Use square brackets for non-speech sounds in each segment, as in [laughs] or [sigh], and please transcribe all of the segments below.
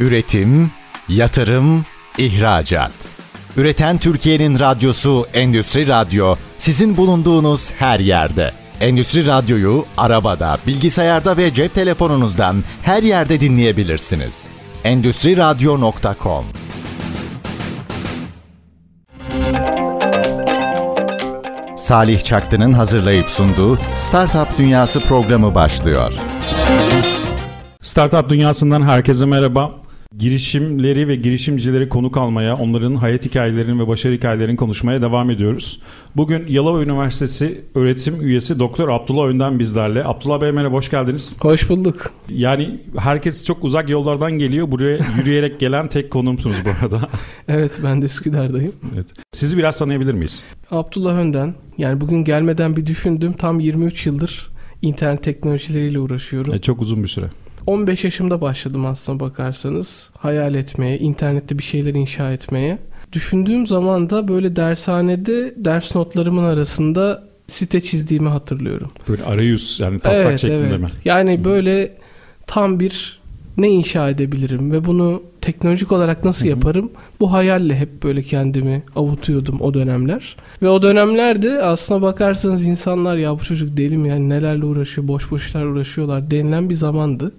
Üretim, yatırım, ihracat. Üreten Türkiye'nin radyosu Endüstri Radyo sizin bulunduğunuz her yerde. Endüstri Radyo'yu arabada, bilgisayarda ve cep telefonunuzdan her yerde dinleyebilirsiniz. Endüstri Radyo.com Salih Çaktı'nın hazırlayıp sunduğu Startup Dünyası programı başlıyor. Startup dünyasından herkese merhaba. Girişimleri ve girişimcileri konuk almaya, onların hayat hikayelerini ve başarı hikayelerini konuşmaya devam ediyoruz. Bugün Yalova Üniversitesi öğretim üyesi Doktor Abdullah Önden bizlerle. Abdullah Bey merhaba, hoş geldiniz. Hoş bulduk. Yani herkes çok uzak yollardan geliyor. Buraya yürüyerek gelen tek konumsunuz bu arada. [laughs] evet, ben de Üsküdar'dayım. Evet. Sizi biraz tanıyabilir miyiz? Abdullah Önden. Yani bugün gelmeden bir düşündüm. Tam 23 yıldır internet teknolojileriyle uğraşıyorum. E, çok uzun bir süre. 15 yaşımda başladım aslına bakarsanız. Hayal etmeye, internette bir şeyler inşa etmeye. Düşündüğüm zaman da böyle dershanede ders notlarımın arasında site çizdiğimi hatırlıyorum. Böyle arayüz yani taslak evet, şeklinde evet. mi? Yani böyle tam bir ne inşa edebilirim ve bunu teknolojik olarak nasıl yaparım? Bu hayalle hep böyle kendimi avutuyordum o dönemler. Ve o dönemlerde aslına bakarsanız insanlar ya bu çocuk deli mi yani nelerle uğraşıyor, boş boş işler uğraşıyorlar denilen bir zamandı.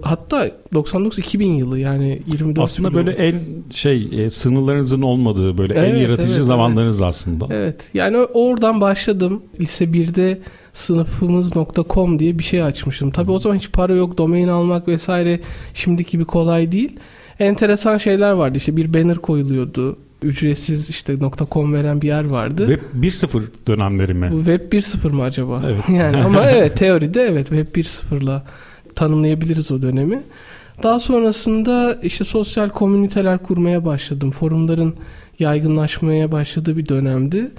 Hatta 99-2000 yılı yani 24 Aslında böyle olmuş. en şey e, sınırlarınızın olmadığı böyle en Evet, yaratıcı evet, zamanlarınız aslında. Evet yani oradan başladım. Lise 1'de sınıfımız.com diye bir şey açmıştım. Tabii o zaman hiç para yok, domain almak vesaire şimdiki gibi kolay değil. Enteresan şeyler vardı. İşte bir banner koyuluyordu. Ücretsiz işte .com veren bir yer vardı. Web 1.0 dönemleri mi? Bu Web 1.0 mı acaba? Evet. [laughs] yani ama [laughs] evet teoride evet Web 1.0'la tanımlayabiliriz o dönemi. Daha sonrasında işte sosyal komüniteler kurmaya başladım. Forumların yaygınlaşmaya başladığı bir dönemdi.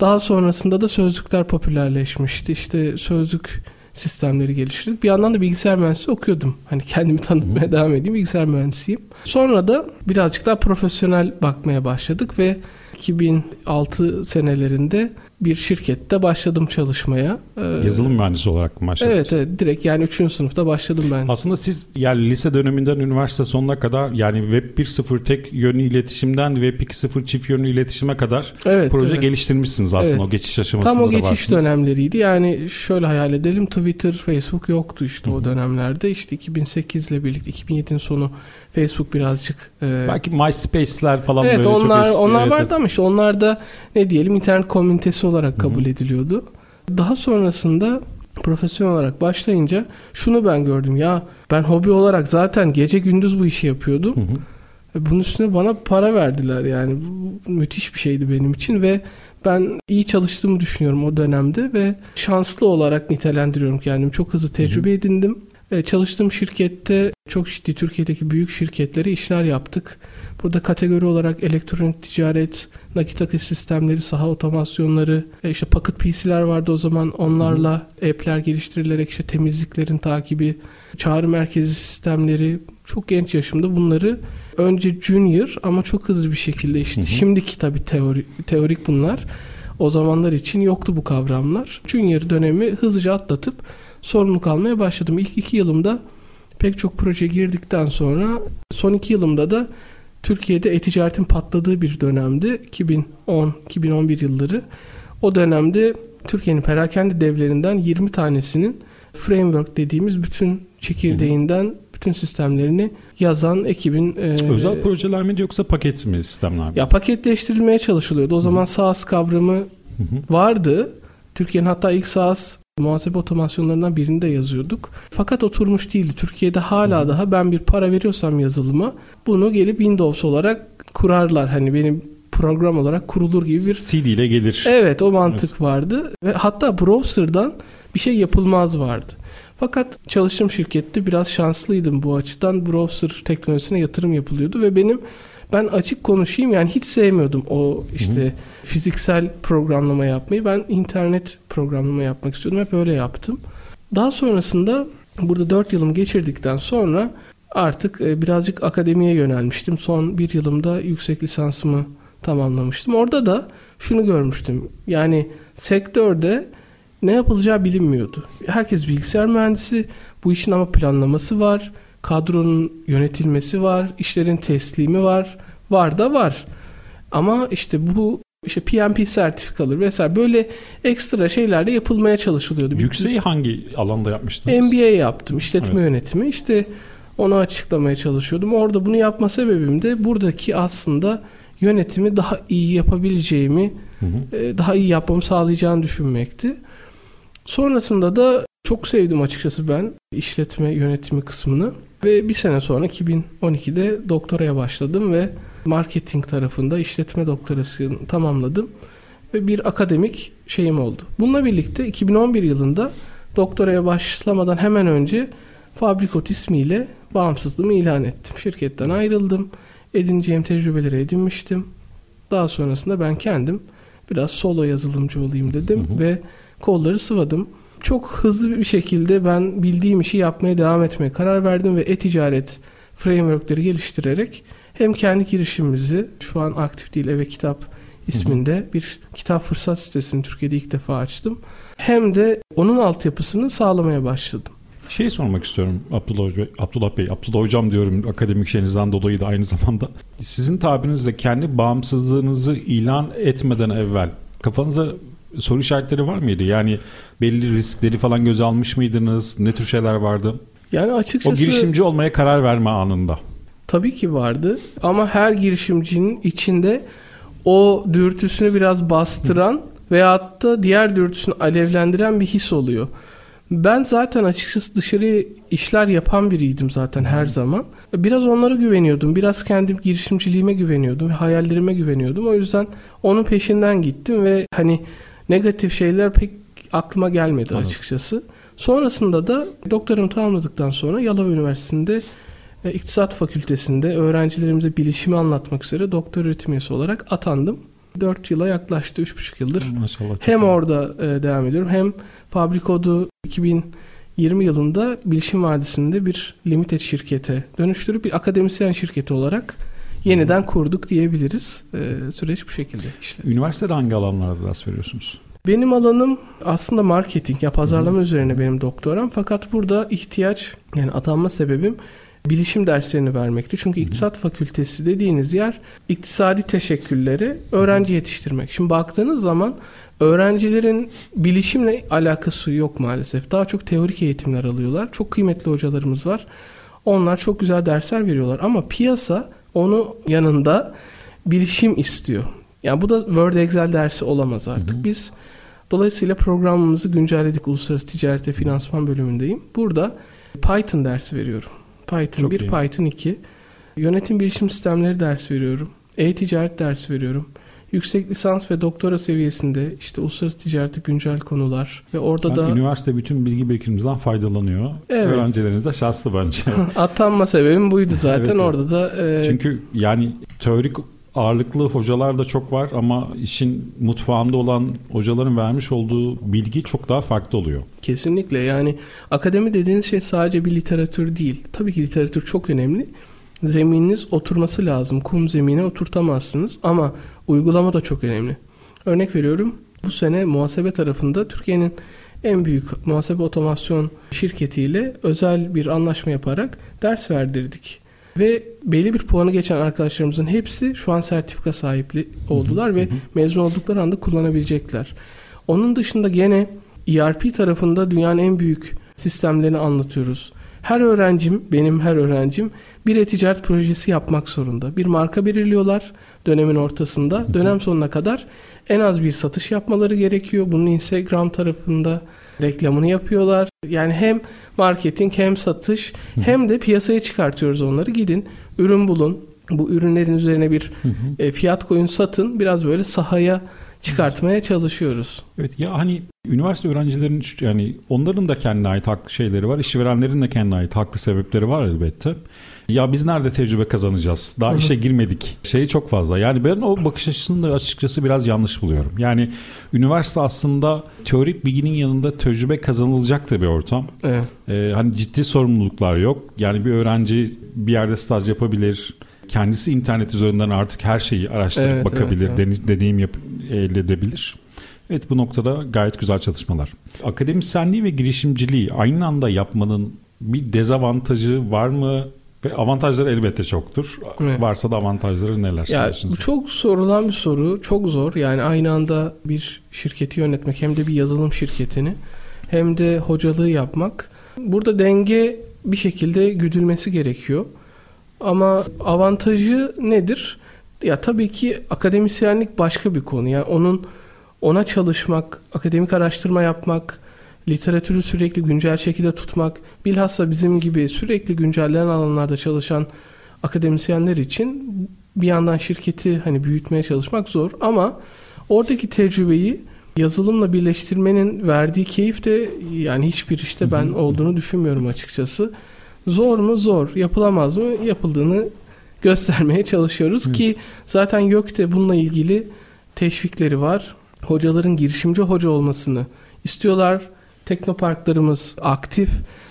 Daha sonrasında da sözlükler popülerleşmişti. İşte sözlük sistemleri geliştirdik. Bir yandan da bilgisayar mühendisliği okuyordum. Hani kendimi tanıtmaya devam edeyim. Bilgisayar mühendisiyim. Sonra da birazcık daha profesyonel bakmaya başladık ve 2006 senelerinde bir şirkette başladım çalışmaya. Ee, Yazılım mühendisi olarak mı başladınız? Evet evet direkt yani 3. sınıfta başladım ben. Aslında siz yani lise döneminden üniversite sonuna kadar yani Web 1.0 tek yönlü iletişimden Web 2.0 çift yönlü iletişime kadar Evet, proje evet. geliştirmişsiniz aslında Evet. o geçiş aşamasında Tam o geçiş varsınız. dönemleriydi. Yani şöyle hayal edelim Twitter, Facebook yoktu işte o dönemlerde. İşte 2008 ile birlikte 2007'nin sonu Facebook birazcık e, Belki MySpace'ler falan Evet böyle çok onlar eski- onlar evet, vardı evet. ama işte onlar da ne diyelim internet komünitesi olarak kabul ediliyordu. Daha sonrasında profesyonel olarak başlayınca şunu ben gördüm ya ben hobi olarak zaten gece gündüz bu işi yapıyordum. E, Bunun üstüne bana para verdiler yani bu müthiş bir şeydi benim için ve ben iyi çalıştığımı düşünüyorum o dönemde ve şanslı olarak nitelendiriyorum kendimi. Çok hızlı tecrübe edindim. E, çalıştığım şirkette çok ciddi Türkiye'deki büyük şirketlere işler yaptık. Burada kategori olarak elektronik ticaret, nakit akış sistemleri, saha otomasyonları, e, işte paket PC'ler vardı o zaman onlarla app'ler geliştirilerek işte temizliklerin takibi, çağrı merkezi sistemleri çok genç yaşımda bunları önce junior ama çok hızlı bir şekilde işte şimdiki tabii teori, teorik bunlar. O zamanlar için yoktu bu kavramlar. Junior dönemi hızlıca atlatıp sorumluluk almaya başladım. İlk iki yılımda pek çok proje girdikten sonra son iki yılımda da Türkiye'de e-ticaretin patladığı bir dönemdi. 2010-2011 yılları. O dönemde Türkiye'nin perakende devlerinden 20 tanesinin framework dediğimiz bütün çekirdeğinden bütün sistemlerini yazan ekibin e, Özel projeler miydi yoksa paket mi sistemler mi? ya paketleştirilmeye çalışılıyordu. O zaman SaaS kavramı vardı. Türkiye'nin hatta ilk SaaS muhasebe otomasyonlarından birinde yazıyorduk. Fakat oturmuş değildi. Türkiye'de hala daha ben bir para veriyorsam yazılıma bunu gelip Windows olarak kurarlar. Hani benim program olarak kurulur gibi bir CD ile gelir. Evet o mantık vardı ve hatta browser'dan bir şey yapılmaz vardı. Fakat çalıştığım şirkette biraz şanslıydım bu açıdan. Browser teknolojisine yatırım yapılıyordu ve benim ben açık konuşayım yani hiç sevmiyordum o işte fiziksel programlama yapmayı. Ben internet programlama yapmak istiyordum. Hep öyle yaptım. Daha sonrasında burada 4 yılım geçirdikten sonra artık e, birazcık akademiye yönelmiştim. Son bir yılımda yüksek lisansımı tamamlamıştım. Orada da şunu görmüştüm. Yani sektörde ne yapılacağı bilinmiyordu. Herkes bilgisayar mühendisi. Bu işin ama planlaması var. Kadronun yönetilmesi var, işlerin teslimi var, var da var. Ama işte bu işte PMP sertifikaları vesaire böyle ekstra şeyler de yapılmaya çalışılıyordu. Yükseği hangi alanda yapmıştınız? MBA yaptım, işletme evet. yönetimi. İşte onu açıklamaya çalışıyordum. Orada bunu yapma sebebim de buradaki aslında yönetimi daha iyi yapabileceğimi, hı hı. E, daha iyi yapmamı sağlayacağını düşünmekti. Sonrasında da çok sevdim açıkçası ben işletme yönetimi kısmını ve bir sene sonra 2012'de doktoraya başladım ve marketing tarafında işletme doktorasını tamamladım ve bir akademik şeyim oldu. Bununla birlikte 2011 yılında doktoraya başlamadan hemen önce Fabrikot ismiyle bağımsızlığımı ilan ettim. Şirketten ayrıldım. Edineceğim tecrübeleri edinmiştim. Daha sonrasında ben kendim biraz solo yazılımcı olayım dedim hı hı. ve kolları sıvadım. Çok hızlı bir şekilde ben bildiğim işi yapmaya devam etmeye karar verdim ve e-ticaret frameworkleri geliştirerek hem kendi girişimimizi şu an aktif değil eve kitap isminde hı hı. bir kitap fırsat sitesini Türkiye'de ilk defa açtım. Hem de onun altyapısını sağlamaya başladım. Şey sormak istiyorum Abdullah, Bey, Abdullah Bey, Abdullah Hocam diyorum akademik şeyinizden dolayı da aynı [laughs] zamanda. Sizin tabirinizle kendi bağımsızlığınızı ilan etmeden evvel kafanızda soru işaretleri var mıydı? Yani belli riskleri falan göze almış mıydınız? Ne tür şeyler vardı? Yani açıkçası... O girişimci olmaya karar verme anında. Tabii ki vardı ama her girişimcinin içinde o dürtüsünü biraz bastıran veyahut da diğer dürtüsünü alevlendiren bir his oluyor. Ben zaten açıkçası dışarı işler yapan biriydim zaten her zaman. Biraz onlara güveniyordum. Biraz kendim girişimciliğime güveniyordum ve hayallerime güveniyordum. O yüzden onun peşinden gittim ve hani negatif şeyler pek aklıma gelmedi Anladım. açıkçası. Sonrasında da doktoramı tamamladıktan sonra Yalova Üniversitesi'nde e, İktisat Fakültesi'nde öğrencilerimize bilişimi anlatmak üzere doktor öğretim üyesi olarak atandım. 4 yıla yaklaştı, 3,5 yıldır. Maşallah. Hem iyi. orada e, devam ediyorum hem Fabrikodu 2020 yılında Bilişim Vadisi'nde bir limited şirkete dönüştürüp bir akademisyen şirketi olarak yeniden kurduk diyebiliriz. E, süreç bu şekilde işte. Üniversitede hangi alanlarda ders veriyorsunuz? Benim alanım aslında marketing ya pazarlama Hı. üzerine benim doktoram fakat burada ihtiyaç yani atanma sebebim bilişim derslerini vermekti. Çünkü iktisat fakültesi dediğiniz yer iktisadi teşekkülleri öğrenci yetiştirmek. Şimdi baktığınız zaman öğrencilerin bilişimle alakası yok maalesef. Daha çok teorik eğitimler alıyorlar. Çok kıymetli hocalarımız var. Onlar çok güzel dersler veriyorlar ama piyasa onu yanında bilişim istiyor. Yani bu da Word Excel dersi olamaz artık. Hı hı. Biz dolayısıyla programımızı güncelledik. Uluslararası Ticaret ve Finansman bölümündeyim. Burada Python dersi veriyorum. Python Çok 1, iyi. Python 2. Yönetim bilişim sistemleri ders veriyorum. E-ticaret ders veriyorum. Yüksek lisans ve doktora seviyesinde işte uluslararası ticareti güncel konular ve orada yani da üniversite bütün bilgi birikimimizden faydalanıyor. Evet. Öğrencileriniz de şanslı bence. [laughs] Atanma sebebim buydu zaten evet, orada da. E... Çünkü yani teorik ağırlıklı hocalar da çok var ama işin mutfağında olan hocaların vermiş olduğu bilgi çok daha farklı oluyor. Kesinlikle yani akademi dediğiniz şey sadece bir literatür değil. Tabii ki literatür çok önemli. Zemininiz oturması lazım. Kum zemine oturtamazsınız ama uygulama da çok önemli. Örnek veriyorum bu sene muhasebe tarafında Türkiye'nin en büyük muhasebe otomasyon şirketiyle özel bir anlaşma yaparak ders verdirdik. Ve belli bir puanı geçen arkadaşlarımızın hepsi şu an sertifika sahibi oldular hı hı, ve mezun oldukları anda kullanabilecekler. Onun dışında gene ERP tarafında dünyanın en büyük sistemlerini anlatıyoruz. Her öğrencim, benim her öğrencim bir e-ticaret projesi yapmak zorunda. Bir marka belirliyorlar dönemin ortasında. Dönem sonuna kadar en az bir satış yapmaları gerekiyor. Bunun Instagram tarafında reklamını yapıyorlar. Yani hem marketing hem satış hem de piyasaya çıkartıyoruz onları. Gidin ürün bulun. Bu ürünlerin üzerine bir e, fiyat koyun satın. Biraz böyle sahaya çıkartmaya çalışıyoruz. Evet ya hani üniversite öğrencilerinin yani onların da kendine ait haklı şeyleri var. İşverenlerin de kendine ait haklı sebepleri var elbette. Ya biz nerede tecrübe kazanacağız? Daha işe girmedik. Şey çok fazla. Yani ben o bakış açısını da açıkçası biraz yanlış buluyorum. Yani üniversite aslında teorik bilginin yanında tecrübe kazanılacak da bir ortam. Evet. Ee, hani ciddi sorumluluklar yok. Yani bir öğrenci bir yerde staj yapabilir. Kendisi internet üzerinden artık her şeyi araştırıp evet, bakabilir, evet, evet. deneyim yap elde edebilir. Evet bu noktada gayet güzel çalışmalar. Akademisyenliği ve girişimciliği aynı anda yapmanın bir dezavantajı var mı? Ve avantajları elbette çoktur. Evet. Varsa da avantajları neler? Ya bu çok sorulan bir soru. Çok zor. Yani aynı anda bir şirketi yönetmek hem de bir yazılım şirketini hem de hocalığı yapmak. Burada denge bir şekilde güdülmesi gerekiyor. Ama avantajı nedir? Ya tabii ki akademisyenlik başka bir konu. Yani onun ona çalışmak, akademik araştırma yapmak, literatürü sürekli güncel şekilde tutmak, bilhassa bizim gibi sürekli güncellenen alanlarda çalışan akademisyenler için bir yandan şirketi hani büyütmeye çalışmak zor ama oradaki tecrübeyi yazılımla birleştirmenin verdiği keyif de yani hiçbir işte ben olduğunu düşünmüyorum açıkçası. Zor mu? Zor. Yapılamaz mı? Yapıldığını göstermeye çalışıyoruz ki zaten YÖK'te bununla ilgili teşvikleri var. Hocaların girişimci hoca olmasını istiyorlar. Teknoparklarımız aktif.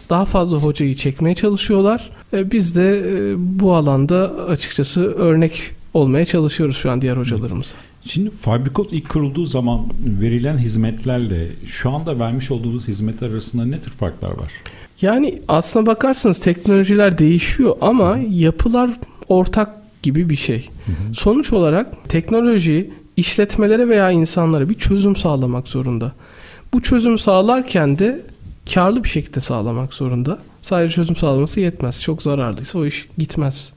Daha fazla hocayı çekmeye çalışıyorlar. E, Biz de e, bu alanda açıkçası örnek olmaya çalışıyoruz şu an diğer hocalarımıza. Şimdi Fabrikot ilk kurulduğu zaman verilen hizmetlerle şu anda vermiş olduğunuz hizmetler arasında ne tür farklar var? Yani aslına bakarsanız teknolojiler değişiyor ama yapılar ortak gibi bir şey. Sonuç olarak teknoloji işletmelere veya insanlara bir çözüm sağlamak zorunda. Bu çözüm sağlarken de karlı bir şekilde sağlamak zorunda. Sadece çözüm sağlaması yetmez. Çok zararlıysa o iş gitmez.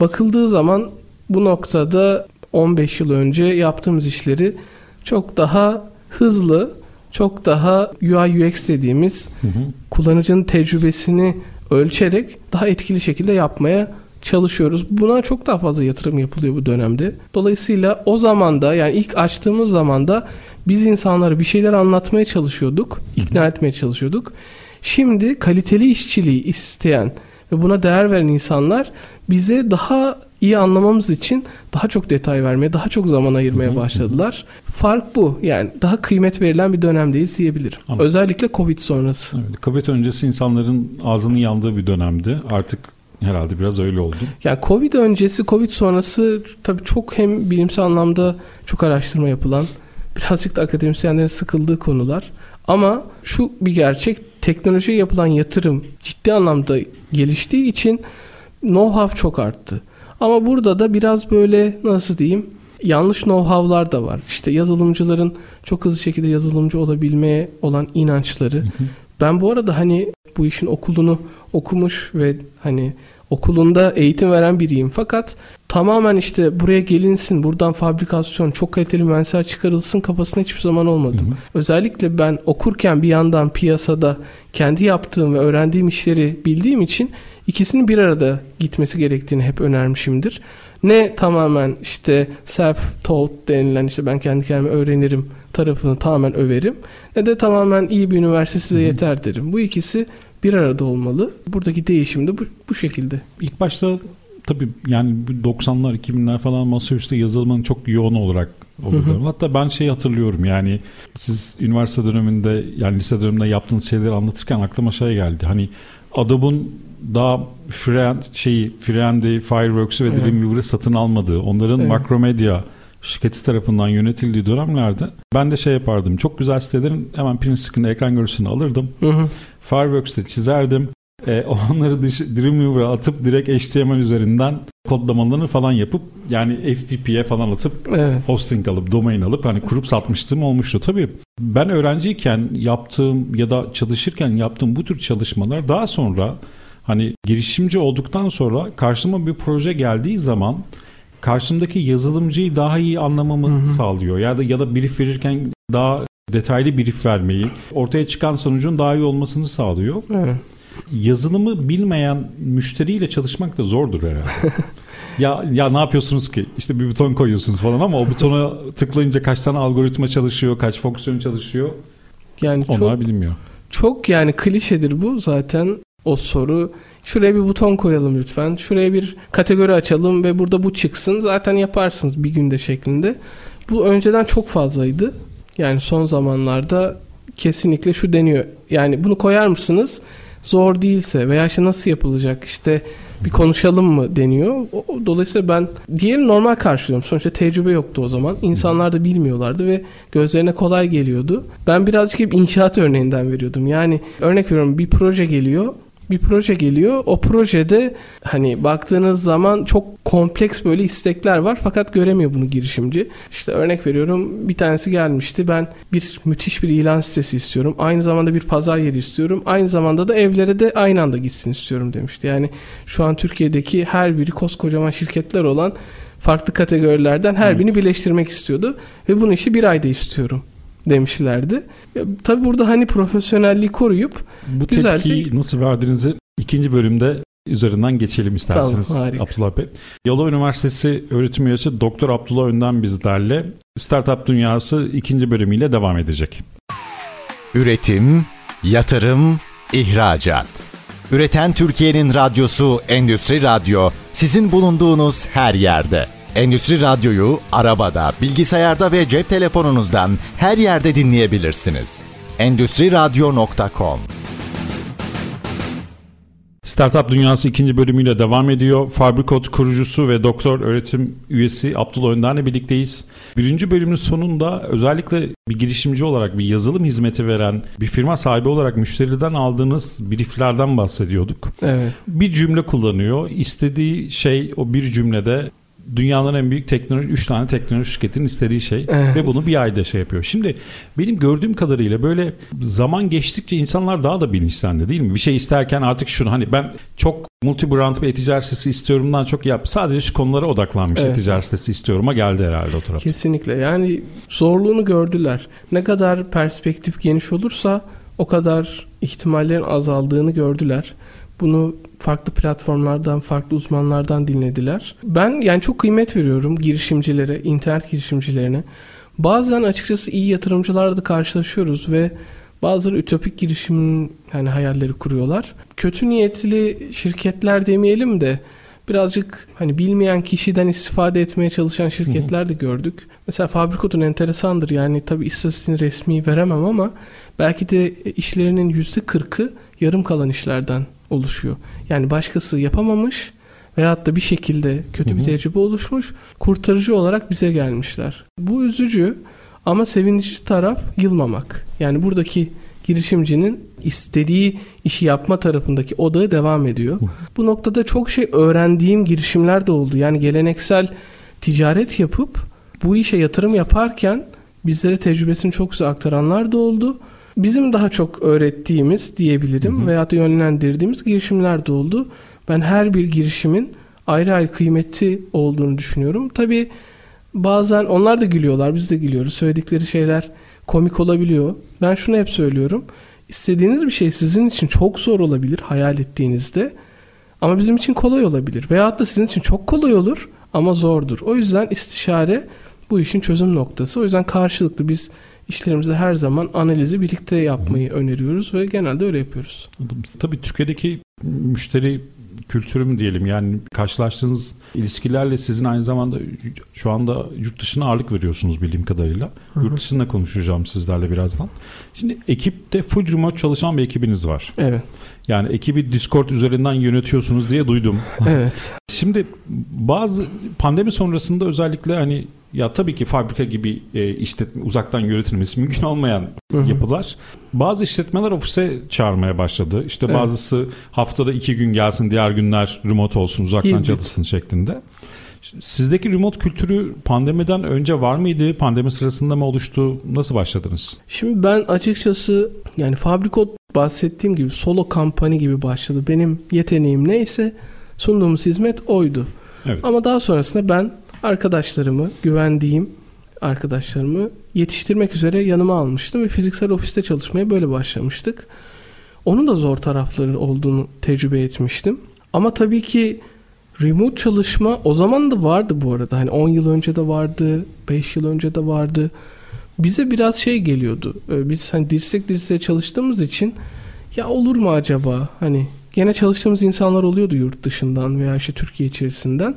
Bakıldığı zaman bu noktada 15 yıl önce yaptığımız işleri çok daha hızlı, çok daha UI UX dediğimiz kullanıcının tecrübesini ölçerek daha etkili şekilde yapmaya çalışıyoruz. Buna çok daha fazla yatırım yapılıyor bu dönemde. Dolayısıyla o zamanda yani ilk açtığımız zamanda biz insanlara bir şeyler anlatmaya çalışıyorduk, ikna etmeye çalışıyorduk. Şimdi kaliteli işçiliği isteyen ve buna değer veren insanlar bize daha iyi anlamamız için daha çok detay vermeye, daha çok zaman ayırmaya başladılar. Fark bu. Yani daha kıymet verilen bir dönemdeyiz diyebilirim. Anladım. Özellikle Covid sonrası. Evet, Covid öncesi insanların ağzının yandığı bir dönemdi. Artık herhalde biraz öyle oldu. Yani Covid öncesi, Covid sonrası tabii çok hem bilimsel anlamda çok araştırma yapılan, birazcık da akademisyenlerin sıkıldığı konular. Ama şu bir gerçek, teknolojiye yapılan yatırım ciddi anlamda geliştiği için know-how çok arttı. Ama burada da biraz böyle nasıl diyeyim yanlış know-how'lar da var. İşte yazılımcıların çok hızlı şekilde yazılımcı olabilmeye olan inançları. Ben bu arada hani bu işin okulunu okumuş ve hani okulunda eğitim veren biriyim. Fakat tamamen işte buraya gelinsin, buradan fabrikasyon, çok kaliteli mühendisler çıkarılsın kafasına hiçbir zaman olmadım. Özellikle ben okurken bir yandan piyasada kendi yaptığım ve öğrendiğim işleri bildiğim için ikisinin bir arada gitmesi gerektiğini hep önermişimdir. Ne tamamen işte self-taught denilen işte ben kendi kendime öğrenirim tarafını tamamen överim. Ne de tamamen iyi bir üniversite size yeter derim. Bu ikisi bir arada olmalı. Buradaki değişim de bu, bu şekilde. İlk başta tabii yani bu 90'lar 2000'ler falan masaüstü yazılımın çok yoğun olarak oluyordu. Hatta ben şey hatırlıyorum yani siz üniversite döneminde yani lise döneminde yaptığınız şeyleri anlatırken aklıma şey geldi. Hani Adobe'un daha Freehand şeyi Freehand'i, Fireworks'u ve Evet. Dreamweaver'ı satın almadığı, onların Evet. Macromedia şirketi tarafından yönetildiği dönemlerde ben de şey yapardım. Çok güzel sitelerin hemen print screen'e ekran görüntüsünü alırdım. Hı hı. Fireworks'te çizerdim. E, [laughs] onları Dreamweaver'a atıp direkt HTML üzerinden kodlamalarını falan yapıp yani FTP'ye falan atıp Evet. hosting alıp domain alıp hani kurup satmıştım olmuştu. Tabii ben öğrenciyken yaptığım ya da çalışırken yaptığım bu tür çalışmalar daha sonra hani girişimci olduktan sonra karşıma bir proje geldiği zaman karşımdaki yazılımcıyı daha iyi anlamamı sağlıyor. Ya da ya da brief verirken daha detaylı brief vermeyi, ortaya çıkan sonucun daha iyi olmasını sağlıyor. Evet. Yazılımı bilmeyen müşteriyle çalışmak da zordur herhalde. [laughs] ya ya ne yapıyorsunuz ki? İşte bir buton koyuyorsunuz falan ama o butona tıklayınca kaç tane algoritma çalışıyor, kaç fonksiyon çalışıyor Yani çok onlar bilinmiyor. Çok yani klişedir bu zaten o soru. Şuraya bir buton koyalım lütfen. Şuraya bir kategori açalım ve burada bu çıksın. Zaten yaparsınız bir günde şeklinde. Bu önceden çok fazlaydı. Yani son zamanlarda kesinlikle şu deniyor. Yani bunu koyar mısınız? Zor değilse veya işte nasıl yapılacak işte bir konuşalım mı deniyor. Dolayısıyla ben diğerini normal karşılıyorum. Sonuçta tecrübe yoktu o zaman. İnsanlar da bilmiyorlardı ve gözlerine kolay geliyordu. Ben birazcık hep inşaat örneğinden veriyordum. Yani örnek veriyorum bir proje geliyor. Bir proje geliyor. O projede hani baktığınız zaman çok kompleks böyle istekler var fakat göremiyor bunu girişimci. İşte örnek veriyorum bir tanesi gelmişti. Ben bir müthiş bir ilan sitesi istiyorum. Aynı zamanda bir pazar yeri istiyorum. Aynı zamanda da evlere de aynı anda gitsin istiyorum demişti. Yani şu an Türkiye'deki her biri koskocaman şirketler olan farklı kategorilerden her Evet. birini birleştirmek istiyordu. Ve bunu işi bir ayda istiyorum demişlerdi. Ya, tabii burada hani profesyonelliği koruyup Bu Güzel tepkiyi nasıl verdiğinizi ikinci bölümde üzerinden geçelim isterseniz Tamam, harika. Abdullah Bey. Yalova Üniversitesi öğretim üyesi Doktor Abdullah Önden bizlerle Startup Dünyası ikinci bölümüyle devam edecek. Üretim, yatırım, ihracat. Üreten Türkiye'nin radyosu Endüstri Radyo sizin bulunduğunuz her yerde. Endüstri Radyo'yu arabada, bilgisayarda ve cep telefonunuzdan her yerde dinleyebilirsiniz. Endüstri Radyo.com Startup Dünyası ikinci bölümüyle devam ediyor. Fabrikot kurucusu ve doktor öğretim üyesi Abdullah Önder'le birlikteyiz. Birinci bölümün sonunda özellikle bir girişimci olarak bir yazılım hizmeti veren bir firma sahibi olarak müşteriden aldığınız brieflerden bahsediyorduk. evet Bir cümle kullanıyor. İstediği şey o bir cümlede dünyanın en büyük teknoloji 3 tane teknoloji şirketinin istediği şey Evet. ve bunu bir ayda şey yapıyor. Şimdi benim gördüğüm kadarıyla böyle zaman geçtikçe insanlar daha da bilinçlendi değil mi? Bir şey isterken artık şunu hani ben çok multi brand bir e-ticaret sitesi istiyorumdan çok yap. Sadece şu konulara odaklanmış Evet. e-ticaret sitesi istiyorum'a geldi herhalde o tarafta. kesinlikle yani zorluğunu gördüler. Ne kadar perspektif geniş olursa o kadar ihtimallerin azaldığını gördüler. Bunu farklı platformlardan, farklı uzmanlardan dinlediler. Ben yani çok kıymet veriyorum girişimcilere, internet girişimcilerine. Bazen açıkçası iyi yatırımcılarla da karşılaşıyoruz ve bazıları ütopik girişimin yani hayalleri kuruyorlar. Kötü niyetli şirketler demeyelim de birazcık hani bilmeyen kişiden istifade etmeye çalışan şirketler de gördük. Mesela Fabrikot'un enteresandır yani tabii istatistiğini resmi veremem ama belki de işlerinin yüzde kırkı yarım kalan işlerden oluşuyor. Yani başkası yapamamış veyahut da bir şekilde kötü bir tecrübe oluşmuş kurtarıcı olarak bize gelmişler. Bu üzücü ama sevindirici taraf yılmamak. Yani buradaki girişimcinin istediği işi yapma tarafındaki odağı devam ediyor. Bu noktada çok şey öğrendiğim girişimler de oldu. Yani geleneksel ticaret yapıp bu işe yatırım yaparken bizlere tecrübesini çok güzel aktaranlar da oldu. Bizim daha çok öğrettiğimiz diyebilirim Hı hı. veya da yönlendirdiğimiz girişimler de oldu. Ben her bir girişimin ayrı ayrı kıymeti olduğunu düşünüyorum. Tabii bazen onlar da gülüyorlar, biz de gülüyoruz. Söyledikleri şeyler komik olabiliyor. Ben şunu hep söylüyorum. İstediğiniz bir şey sizin için çok zor olabilir hayal ettiğinizde. Ama bizim için kolay olabilir. Veyahut da sizin için çok kolay olur ama zordur. O yüzden istişare bu işin çözüm noktası. O yüzden karşılıklı biz işlerimizde her zaman analizi birlikte yapmayı öneriyoruz ve genelde öyle yapıyoruz. Tabii Türkiye'deki müşteri kültürü mü diyelim yani karşılaştığınız ilişkilerle sizin aynı zamanda şu anda yurt dışına ağırlık veriyorsunuz bildiğim kadarıyla. Hı hı. Yurt dışında konuşacağım sizlerle birazdan. Şimdi ekipte full remote çalışan bir ekibiniz var. Evet. Yani ekibi Discord üzerinden yönetiyorsunuz diye duydum. Evet. Şimdi bazı pandemi sonrasında özellikle hani ya tabii ki fabrika gibi e, işletme uzaktan yönetilmesi [laughs] mümkün olmayan Hı hı. yapılar. Bazı işletmeler ofise çağırmaya başladı. İşte Evet. bazısı haftada iki gün gelsin, diğer günler remote olsun, uzaktan Hibrit. çalışsın şeklinde. Sizdeki remote kültürü pandemiden önce var mıydı? Pandemi sırasında mı oluştu? Nasıl başladınız? Şimdi ben açıkçası yani Fabrikot bahsettiğim gibi solo kampanya gibi başladı. Benim yeteneğim neyse sunduğumuz hizmet oydu. Evet. Ama daha sonrasında ben arkadaşlarımı, güvendiğim arkadaşlarımı yetiştirmek üzere yanıma almıştım ve fiziksel ofiste çalışmaya böyle başlamıştık. Onun da zor tarafları olduğunu tecrübe etmiştim. Ama tabii ki remote çalışma o zaman da vardı bu arada. Hani 10 yıl önce de vardı, 5 yıl önce de vardı. Bize biraz şey geliyordu. Ee, Biz hani dirsek dirseğe çalıştığımız için ya olur mu acaba? Hani gene çalıştığımız insanlar oluyordu yurt dışından veya işte Türkiye içerisinden.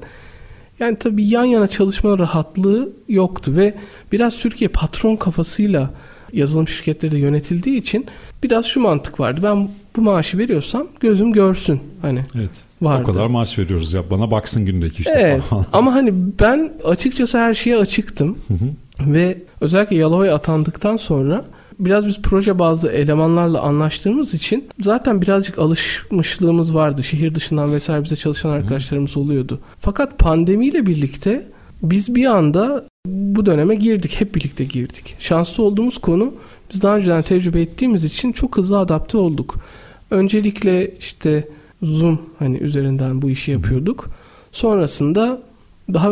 Yani tabii yan yana çalışma rahatlığı yoktu ve biraz Türkiye patron kafasıyla yazılım şirketleri de yönetildiği için biraz şu mantık vardı. Ben bu maaşı veriyorsam gözüm görsün hani Evet. vardı. O kadar maaş veriyoruz ya. Bana baksın günde iki üç defa Evet falan. [laughs] ama hani ben açıkçası her şeye açıktım Hı hı. ve özellikle Yalova'ya atandıktan sonra biraz biz proje bazlı elemanlarla anlaştığımız için zaten birazcık alışmışlığımız vardı. Şehir dışından vesaire bize çalışan arkadaşlarımız oluyordu. Fakat pandemiyle birlikte biz bir anda bu döneme girdik. Hep birlikte girdik. Şanslı olduğumuz konu biz daha önceden tecrübe ettiğimiz için çok hızlı adapte olduk. Öncelikle işte Zoom hani üzerinden bu işi yapıyorduk. Sonrasında daha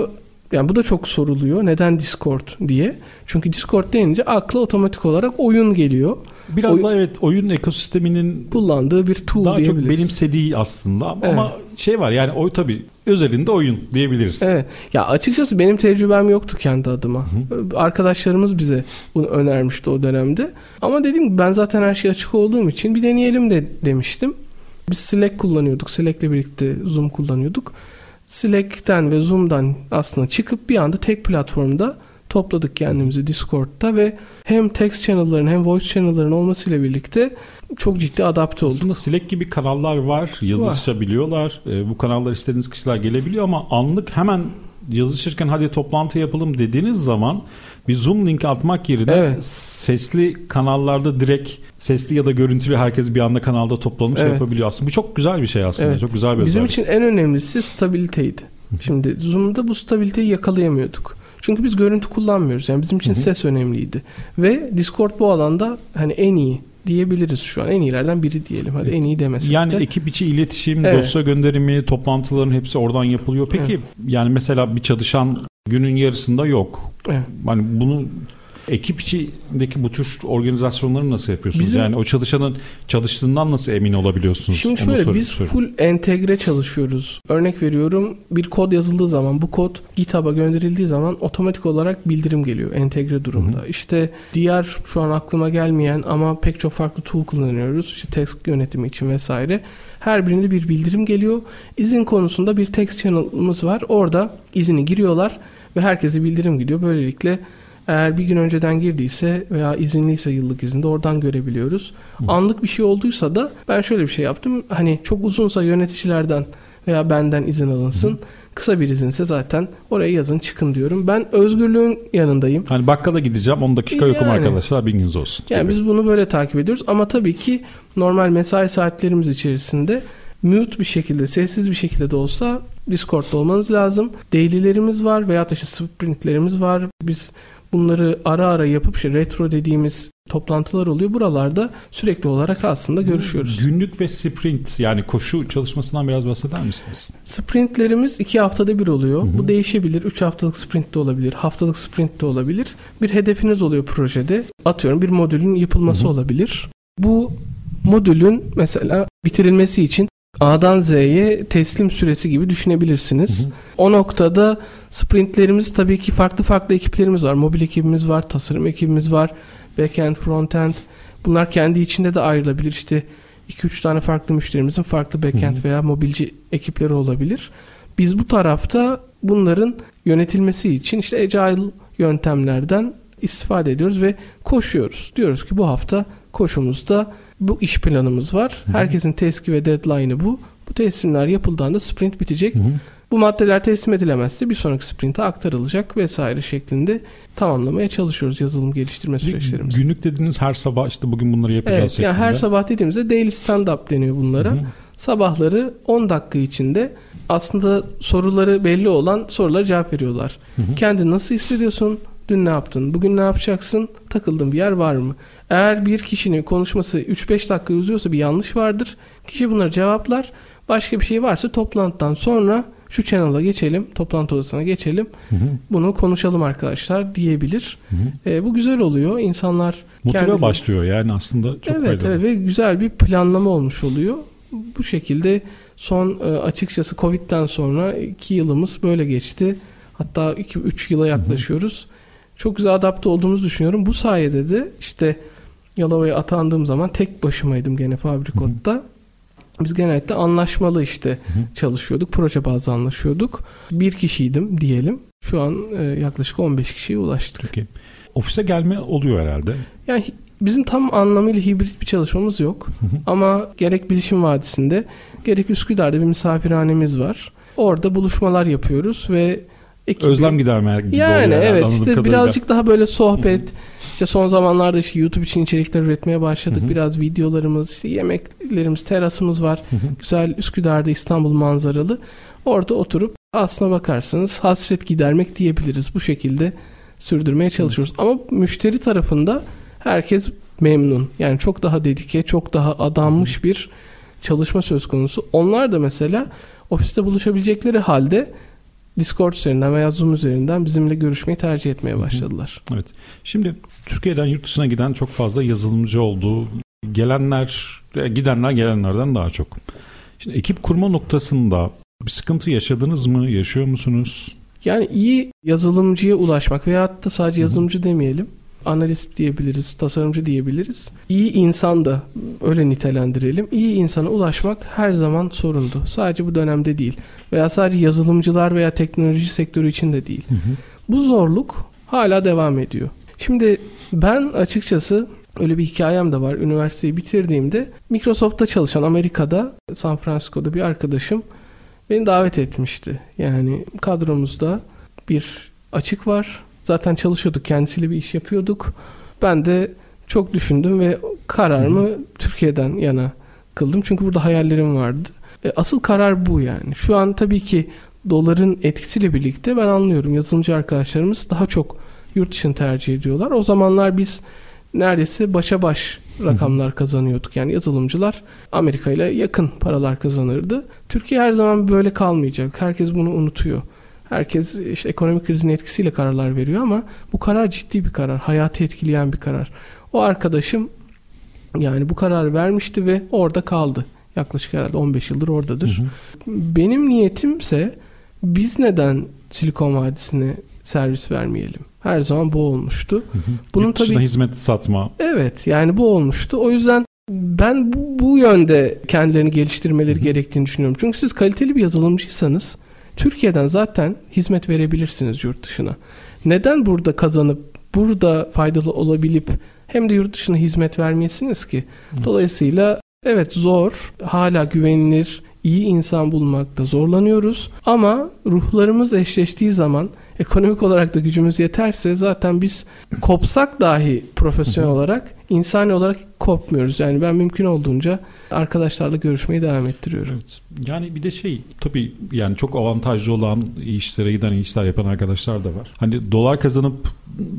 yani bu da çok soruluyor. Neden Discord diye. Çünkü Discord deyince akla otomatik olarak oyun geliyor. Biraz Oy- da evet oyun ekosisteminin Kullandığı bir tool daha çok diyebiliriz. benimsediği aslında ama, Evet. ama şey var yani o tabii özelinde oyun diyebiliriz. Evet. Ya açıkçası benim tecrübem yoktu kendi adıma. Arkadaşlarımız bize bunu önermişti o dönemde. Ama gibi ben zaten her şey açık olduğum için bir deneyelim de demiştim. Biz Slack kullanıyorduk. Slack'le birlikte Zoom kullanıyorduk. Slack'ten ve Zoom'dan aslında çıkıp bir anda tek platformda topladık kendimizi Discord'da ve hem text channel'ların hem voice channel'ların olmasıyla birlikte çok ciddi adapte olduk. Aslında Slack gibi kanallar var. Yazışabiliyorlar. E, bu kanallar istediğiniz kişiler gelebiliyor ama anlık hemen yazışırken hadi toplantı yapalım dediğiniz zaman bir Zoom linki atmak yerine Evet. sesli kanallarda direkt sesli ya da görüntülü herkes bir anda kanalda toplanıp şey Evet. yapabiliyor. Aslında bu çok güzel bir şey aslında. Evet. Çok güzel bir Bizim özellik. için en önemlisi stabiliteydi. Şimdi Zoom'da bu stabiliteyi yakalayamıyorduk. Çünkü biz görüntü kullanmıyoruz. Yani bizim için ses önemliydi. Ve Discord bu alanda hani en iyi diyebiliriz şu an. En iyilerden biri diyelim. Hadi en iyi demesek Yani de. ekip içi iletişim, Evet. dosya gönderimi, toplantıların hepsi oradan yapılıyor. Peki yani mesela bir çalışan günün yarısında yok. Evet. Hani bunu ekip içindeki bu tür organizasyonları nasıl yapıyorsunuz? Bizim- yani o çalışanın çalıştığından nasıl emin olabiliyorsunuz? Şimdi şöyle sor- biz sorayım. full entegre çalışıyoruz. Örnek veriyorum bir kod yazıldığı zaman bu kod GitHub'a gönderildiği zaman otomatik olarak bildirim geliyor entegre durumda. İşte diğer şu an aklıma gelmeyen ama pek çok farklı tool kullanıyoruz. İşte text yönetimi için vesaire. Her birinde bir bildirim geliyor. İzin konusunda bir text channel'ımız var. Orada izini giriyorlar ve herkese bildirim gidiyor. Böylelikle eğer bir gün önceden girdiyse veya izinliyse yıllık izinde oradan görebiliyoruz. Anlık bir şey olduysa da ben şöyle bir şey yaptım. Hani çok uzunsa yöneticilerden veya benden izin alınsın. Kısa bir izinse zaten oraya yazın çıkın diyorum. Ben özgürlüğün yanındayım. Hani bakkala gideceğim 10 dakika yokum Yani. arkadaşlar bilginiz olsun. Yani gibi. biz bunu böyle takip ediyoruz ama tabii ki normal mesai saatlerimiz içerisinde mute bir şekilde, sessiz bir şekilde de olsa Discord'da olmanız lazım. Daily'lerimiz var veya da işte sprintlerimiz var. Biz bunları ara ara yapıp işte retro dediğimiz toplantılar oluyor. Buralarda sürekli olarak aslında görüşüyoruz. Günlük ve sprint yani koşu çalışmasından biraz bahseder misiniz? Sprintlerimiz iki haftada bir oluyor. Bu değişebilir. Üç haftalık sprint de olabilir. Haftalık sprint de olabilir. Bir hedefiniz oluyor projede. Atıyorum bir modülün yapılması olabilir. Bu modülün mesela bitirilmesi için A'dan Z'ye teslim süresi gibi düşünebilirsiniz. O noktada sprintlerimiz tabii ki farklı farklı ekiplerimiz var. Mobil ekibimiz var, tasarım ekibimiz var, backend, frontend. Bunlar kendi içinde de ayrılabilir. İşte 2-3 tane farklı müşterimizin farklı backend veya mobilci ekipleri olabilir. Biz bu tarafta bunların yönetilmesi için işte agile yöntemlerden istifade ediyoruz ve koşuyoruz. Diyoruz ki bu hafta koşumuzda bu iş planımız var. Herkesin teski ve deadline'ı bu. Bu teslimler yapıldığında sprint bitecek. Bu maddeler teslim edilemezse bir sonraki sprinte aktarılacak vesaire şeklinde tamamlamaya çalışıyoruz yazılım geliştirme süreçlerimizi. Günlük dediğiniz her sabah işte bugün bunları yapacağız Evet, yani her şeklinde. sabah dediğimizde daily stand up deniyor bunlara. Sabahları 10 dakika içinde aslında soruları belli olan sorulara cevap veriyorlar. Kendini nasıl hissediyorsun? Dün ne yaptın? Bugün ne yapacaksın? Takıldığın bir yer var mı? Eğer bir kişinin konuşması 3-5 dakika uzuyorsa bir yanlış vardır. Kişi bunları cevaplar. Başka bir şey varsa toplantıdan sonra şu channel'a geçelim, toplantı odasına geçelim. Bunu konuşalım arkadaşlar diyebilir. E, bu güzel oluyor. İnsanlar Motive kendileri- başlıyor yani aslında çok evet, faydalı. evet ve güzel bir planlama olmuş oluyor. Bu şekilde son e, açıkçası Covid'den sonra iki yılımız böyle geçti. Hatta 2-3 yıla yaklaşıyoruz. Çok güzel adapte olduğumuzu düşünüyorum. Bu sayede de işte Yalova'ya atandığım zaman tek başımaydım gene fabrikodda. Biz genellikle anlaşmalı işte çalışıyorduk. Proje bazlı anlaşıyorduk. Bir kişiydim diyelim. Şu an e, yaklaşık 15 kişiye ulaştık. Peki. Ofise gelme oluyor herhalde. Yani bizim tam anlamıyla hibrit bir çalışmamız yok. Ama gerek Bilişim Vadisi'nde gerek Üsküdar'da bir misafirhanemiz var. Orada buluşmalar yapıyoruz ve ekibi- Özlem giderme gibi yani oluyor evet işte kadarıyla. birazcık daha böyle sohbet İşte son zamanlarda işte YouTube için içerikler üretmeye başladık. Hı hı. Biraz videolarımız, işte yemeklerimiz, terasımız var. Güzel Üsküdar'da İstanbul manzaralı. Orada oturup aslına bakarsanız hasret gidermek diyebiliriz. Bu şekilde sürdürmeye çalışıyoruz. Ama müşteri tarafında herkes memnun. Yani çok daha dedike, çok daha adanmış bir çalışma söz konusu. Onlar da mesela ofiste buluşabilecekleri halde Discord üzerinden veya Zoom üzerinden bizimle görüşmeyi tercih etmeye başladılar. Evet. Şimdi Türkiye'den yurt dışına giden çok fazla yazılımcı oldu. Gelenler, gidenler gelenlerden daha çok. Şimdi ekip kurma noktasında bir sıkıntı yaşadınız mı? Yaşıyor musunuz? Yani iyi yazılımcıya ulaşmak veyahut da sadece yazılımcı demeyelim. Analist diyebiliriz, tasarımcı diyebiliriz. İyi insan da öyle nitelendirelim. İyi insana ulaşmak her zaman sorundu. Sadece bu dönemde değil. Veya sadece yazılımcılar veya teknoloji sektörü için de değil. Bu zorluk hala devam ediyor. Şimdi ben açıkçası öyle bir hikayem de var. Üniversiteyi bitirdiğimde Microsoft'ta çalışan Amerika'da San Francisco'da bir arkadaşım beni davet etmişti. Yani kadromuzda bir açık var. Zaten çalışıyorduk. Kendisiyle bir iş yapıyorduk. Ben de çok düşündüm ve kararımı Türkiye'den yana kıldım. Çünkü burada hayallerim vardı. E, asıl karar bu yani. Şu an tabii ki doların etkisiyle birlikte ben anlıyorum. Yazılımcı arkadaşlarımız daha çok yurt dışını tercih ediyorlar. O zamanlar biz neredeyse başa baş rakamlar kazanıyorduk. Yani yazılımcılar Amerika ile yakın paralar kazanırdı. Türkiye her zaman böyle kalmayacak. Herkes bunu unutuyor. Herkes işte ekonomik krizin etkisiyle kararlar veriyor ama bu karar ciddi bir karar. Hayatı etkileyen bir karar. O arkadaşım yani bu kararı vermişti ve orada kaldı. Yaklaşık herhalde 15 yıldır oradadır. Hı hı. Benim niyetimse biz neden Silikon Vadisi'ne servis vermeyelim? Her zaman bu olmuştu. Bunun yurt tabii hizmet satma. Evet yani bu olmuştu. O yüzden ben bu, bu yönde kendilerini geliştirmeleri gerektiğini düşünüyorum. Çünkü siz kaliteli bir yazılımcıysanız Türkiye'den zaten hizmet verebilirsiniz yurt dışına. Neden burada kazanıp burada faydalı olabilip hem de yurt dışına hizmet vermeyesiniz ki? Dolayısıyla evet zor, hala güvenilir, iyi insan bulmakta zorlanıyoruz ama ruhlarımız eşleştiği zaman ekonomik olarak da gücümüz yeterse zaten biz kopsak dahi profesyonel olarak insani olarak kopmuyoruz. Yani ben mümkün olduğunca arkadaşlarla görüşmeyi devam ettiriyorum. Evet. Yani bir de şey tabii yani çok avantajlı olan iyi işlere giden iyi işler yapan arkadaşlar da var. Hani dolar kazanıp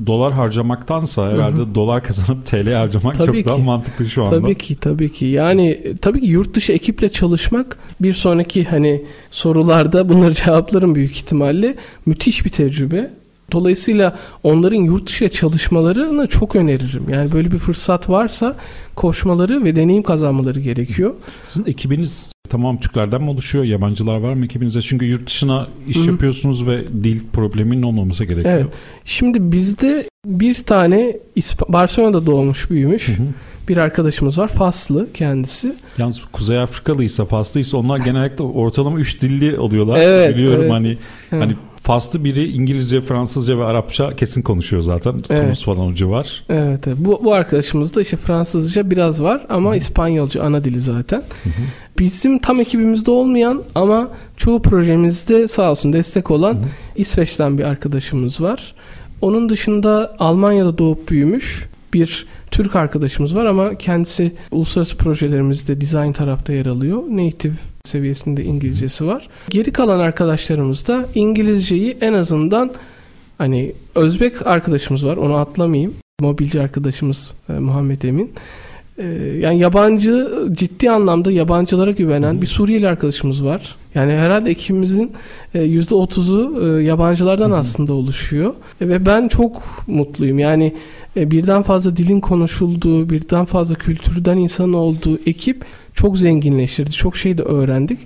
dolar harcamaktansa herhalde dolar kazanıp TL harcamak Tabii çok daha ki. mantıklı şu anda. Tabii ki tabii ki. Yani tabii ki yurt dışı ekiple çalışmak bir sonraki hani sorularda bunları [laughs] cevaplarım büyük ihtimalle. Müthiş bir tecrübe. Dolayısıyla onların yurt dışı çalışmalarını çok öneririm. Yani böyle bir fırsat varsa koşmaları ve deneyim kazanmaları gerekiyor. Sizin ekibiniz tamam Türklerden mi oluşuyor? Yabancılar var mı ekibinizde? Çünkü yurt dışına iş Hı yapıyorsunuz ve dil probleminin olmaması gerekiyor. Evet. Şimdi bizde bir tane İsp- Barcelona'da doğmuş büyümüş Hı hı. bir arkadaşımız var. Faslı kendisi. Yalnız Kuzey Afrikalıysa, Faslıysa onlar genellikle ortalama 3 dilli oluyorlar. Evet, Biliyorum evet. hani Evet. hani Faslı biri İngilizce, Fransızca ve Arapça kesin konuşuyor zaten. Evet. Tunus falan o civar. Evet, evet. Bu, bu arkadaşımızda işte Fransızca biraz var ama İspanyolca ana dili zaten. Bizim tam ekibimizde olmayan ama çoğu projemizde sağ olsun destek olan İsveç'ten bir arkadaşımız var. Onun dışında Almanya'da doğup büyümüş bir Türk arkadaşımız var ama kendisi uluslararası projelerimizde design tarafta yer alıyor. Native seviyesinde İngilizcesi var. Geri kalan arkadaşlarımız da İngilizceyi en azından hani Özbek arkadaşımız var onu atlamayayım. Mobilci arkadaşımız e, Muhammed Emin. E, yani yabancı ciddi anlamda yabancılara güvenen bir Suriyeli arkadaşımız var. Yani herhalde ekibimizin e, %30'u e, yabancılardan aslında oluşuyor. E, Ve ben çok mutluyum. Yani birden fazla dilin konuşulduğu, birden fazla kültürden insan olduğu ekip çok zenginleştirdi. Çok şey de öğrendik.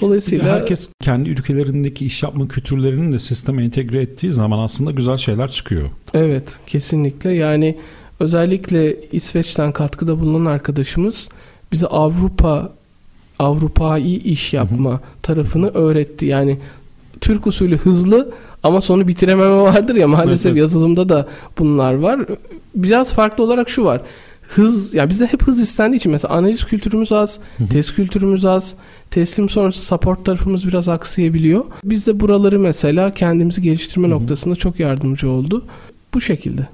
Dolayısıyla Herkes kendi ülkelerindeki iş yapma kültürlerini de sisteme entegre ettiği zaman aslında güzel şeyler çıkıyor. Evet kesinlikle yani özellikle İsveç'ten katkıda bulunan arkadaşımız bize Avrupa Avrupa'yı iş yapma tarafını öğretti. Yani Türk usulü hızlı ama sonu bitirememe [laughs] vardır ya maalesef Evet, evet. yazılımda da bunlar var. Biraz farklı olarak şu var. Hız yani bizde hep hız istendiği için mesela analiz kültürümüz az, test kültürümüz az, teslim sonrası support tarafımız biraz aksayabiliyor. Biz de buraları mesela kendimizi geliştirme noktasında çok yardımcı oldu. Bu şekilde.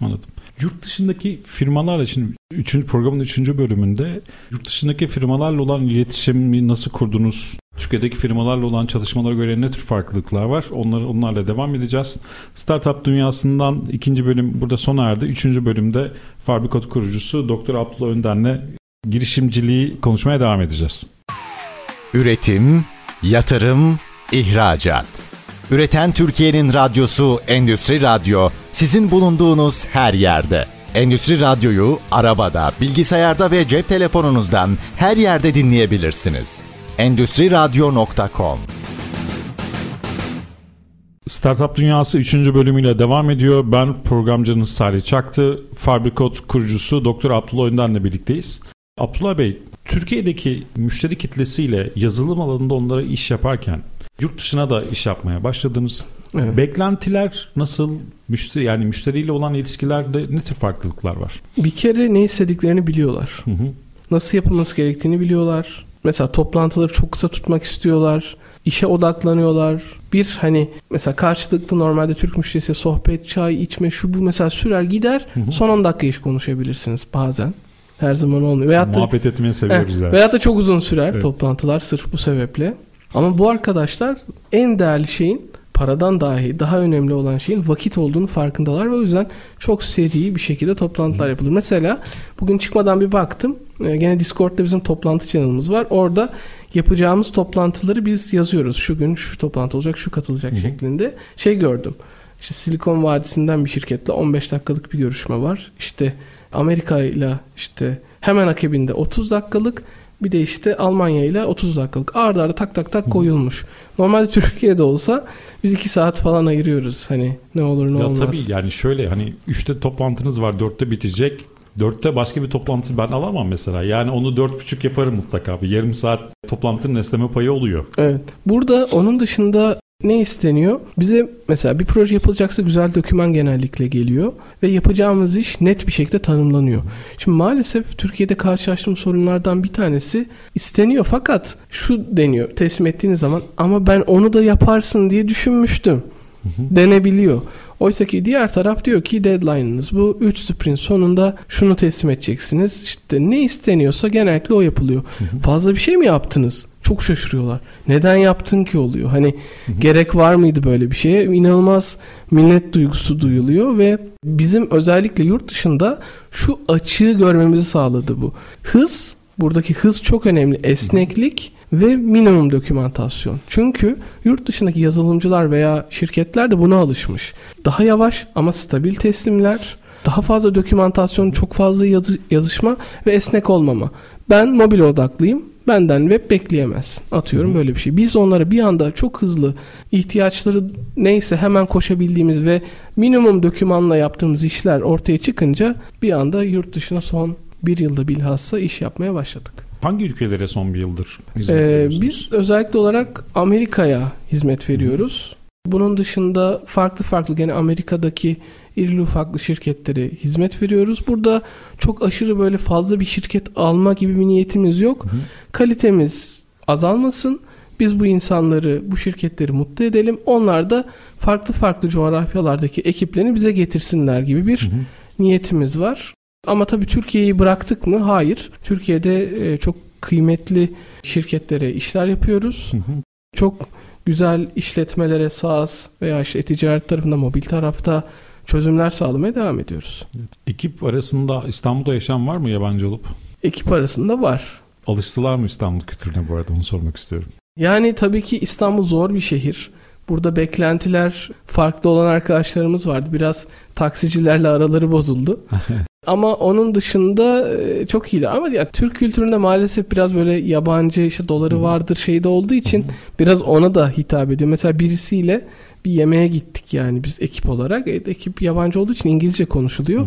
Anladım. Yurt dışındaki firmalarla şimdi üçüncü, programın üçüncü bölümünde yurt dışındaki firmalarla olan iletişimi nasıl kurdunuz? Türkiye'deki firmalarla olan çalışmalara göre ne tür farklılıklar var? Onları, onlarla devam edeceğiz. Startup dünyasından ikinci bölüm burada sona erdi. Üçüncü bölümde Fabrikot kurucusu Doktor Abdullah Önder'le girişimciliği konuşmaya devam edeceğiz. Üretim, yatırım, ihracat. Üreten Türkiye'nin radyosu Endüstri Radyo sizin bulunduğunuz her yerde. Endüstri Radyo'yu arabada, bilgisayarda ve cep telefonunuzdan her yerde dinleyebilirsiniz. Endüstri Radyo.com Startup Dünyası 3. bölümüyle devam ediyor. Ben programcınız Salih Çaktı. Fabrikot kurucusu Doktor Abdullah Önder'le birlikteyiz. Abdullah Bey, Türkiye'deki müşteri kitlesiyle yazılım alanında onlara iş yaparken yurt dışına da iş yapmaya başladınız. Evet. Beklentiler nasıl? Müşteri yani müşteriyle olan ilişkilerde ne tür farklılıklar var? Bir kere ne istediklerini biliyorlar. Hı hı. Nasıl yapılması gerektiğini biliyorlar. Mesela toplantıları çok kısa tutmak istiyorlar. İşe odaklanıyorlar. Bir hani mesela karşılıklı normalde Türk müşterisi sohbet, çay içme şu bu mesela sürer gider. Hı hı. Son 10 dakika iş konuşabilirsiniz bazen. Her zaman olmuyor. Veyahut da, Muhabbet etmeyi seviyoruz he, yani. Veyahut da çok uzun sürer evet. toplantılar sırf bu sebeple. Ama bu arkadaşlar en değerli şeyin paradan dahi daha önemli olan şeyin vakit olduğunu farkındalar ve o yüzden çok seri bir şekilde toplantılar yapılır. Mesela bugün çıkmadan bir baktım. E, gene Discord'da bizim toplantı channel'ımız var. Orada yapacağımız toplantıları biz yazıyoruz. Şu gün şu toplantı olacak, şu katılacak Hı-hı. şeklinde. Şey gördüm. İşte Silikon Vadisi'nden bir şirketle 15 dakikalık bir görüşme var. İşte Amerika ile işte hemen akabinde 30 dakikalık bir de işte Almanya ile 30 dakikalık arda arda tak tak tak koyulmuş. Normalde Türkiye'de olsa biz 2 saat falan ayırıyoruz. Hani ne olur ne ya olmaz. Tabii yani şöyle hani 3'te toplantınız var 4'te bitecek. Dörtte başka bir toplantı ben alamam mesela. Yani onu dört buçuk yaparım mutlaka. Bir yarım saat toplantının esneme payı oluyor. Evet. Burada onun dışında ne isteniyor? Bize mesela bir proje yapılacaksa güzel doküman genellikle geliyor ve yapacağımız iş net bir şekilde tanımlanıyor. Şimdi maalesef Türkiye'de karşılaştığım sorunlardan bir tanesi isteniyor fakat şu deniyor teslim ettiğiniz zaman ama ben onu da yaparsın diye düşünmüştüm denebiliyor. Oysa ki diğer taraf diyor ki deadline'ınız bu 3 sprint sonunda şunu teslim edeceksiniz. İşte ne isteniyorsa genellikle o yapılıyor. Fazla bir şey mi yaptınız? Çok şaşırıyorlar. Neden yaptın ki oluyor? Hani gerek var mıydı böyle bir şeye? İnanılmaz minnet duygusu duyuluyor ve bizim özellikle yurt dışında şu açığı görmemizi sağladı bu. Hız, buradaki hız çok önemli. Esneklik ve minimum dokümantasyon. Çünkü yurt dışındaki yazılımcılar veya şirketler de buna alışmış. Daha yavaş ama stabil teslimler, daha fazla dokümantasyon, çok fazla yazı, yazışma ve esnek olmama. Ben mobil odaklıyım. Benden web bekleyemezsin. Atıyorum böyle bir şey. Biz onlara bir anda çok hızlı ihtiyaçları neyse hemen koşabildiğimiz ve minimum dokümanla yaptığımız işler ortaya çıkınca bir anda yurt dışına son bir yılda bilhassa iş yapmaya başladık. Hangi ülkelere son bir yıldır hizmet ee, Biz özellikle olarak Amerika'ya hizmet veriyoruz. Bunun dışında farklı farklı gene Amerika'daki irili ufaklı şirketlere hizmet veriyoruz. Burada çok aşırı böyle fazla bir şirket alma gibi bir niyetimiz yok. Hı hı. Kalitemiz azalmasın. Biz bu insanları, bu şirketleri mutlu edelim. Onlar da farklı farklı coğrafyalardaki ekiplerini bize getirsinler gibi bir hı hı. niyetimiz var. Ama tabii Türkiye'yi bıraktık mı? Hayır. Türkiye'de e, çok kıymetli şirketlere işler yapıyoruz. Hı hı. Çok güzel işletmelere SaaS veya işte ticaret tarafında, mobil tarafta çözümler sağlamaya devam ediyoruz. Evet. Ekip arasında İstanbul'da yaşam var mı yabancı olup? Ekip arasında var. Alıştılar mı İstanbul kültürüne bu arada onu sormak istiyorum. Yani tabii ki İstanbul zor bir şehir. Burada beklentiler farklı olan arkadaşlarımız vardı. Biraz taksicilerle araları bozuldu. [laughs] Ama onun dışında e, çok iyiydi. Ama ya Türk kültüründe maalesef biraz böyle yabancı işte doları vardır şeyde olduğu için biraz ona da hitap ediyor. Mesela birisiyle bir yemeğe gittik yani biz ekip olarak. E, ekip yabancı olduğu için İngilizce konuşuluyor.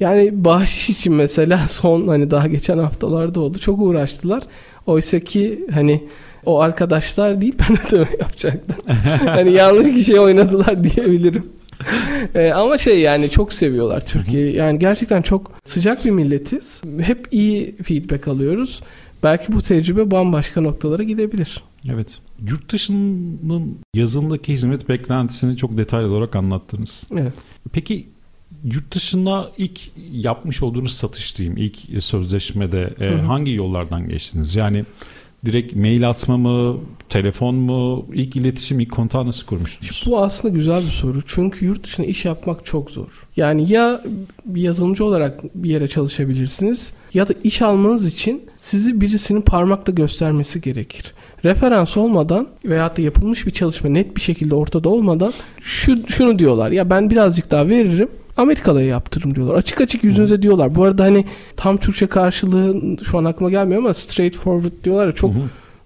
Yani bahşiş için mesela [laughs] son hani daha geçen haftalarda oldu. Çok uğraştılar. Oysa ki hani o arkadaşlar değil ben ödeme yapacaktım. [laughs] hani yanlış kişiye oynadılar diyebilirim. e, ama şey yani çok seviyorlar Türkiye'yi. Yani gerçekten çok sıcak bir milletiz. Hep iyi feedback alıyoruz. Belki bu tecrübe bambaşka noktalara gidebilir. Evet. Yurt dışının yazılımdaki hizmet beklentisini çok detaylı olarak anlattınız. Evet. Peki Yurt dışına ilk yapmış olduğunuz satış diyeyim, ilk sözleşmede e, hangi yollardan geçtiniz? Yani direkt mail atma mı, telefon mu, ilk iletişim, ilk kontağı nasıl kurmuştunuz? Bu aslında güzel bir soru. Çünkü yurt dışına iş yapmak çok zor. Yani ya bir yazılımcı olarak bir yere çalışabilirsiniz ya da iş almanız için sizi birisinin parmakla göstermesi gerekir. Referans olmadan veyahut da yapılmış bir çalışma net bir şekilde ortada olmadan şu şunu diyorlar. Ya ben birazcık daha veririm. Amerikalı'ya yaptırım diyorlar. Açık açık yüzünüze diyorlar. Bu arada hani tam Türkçe karşılığı şu an aklıma gelmiyor ama straightforward diyorlar ya çok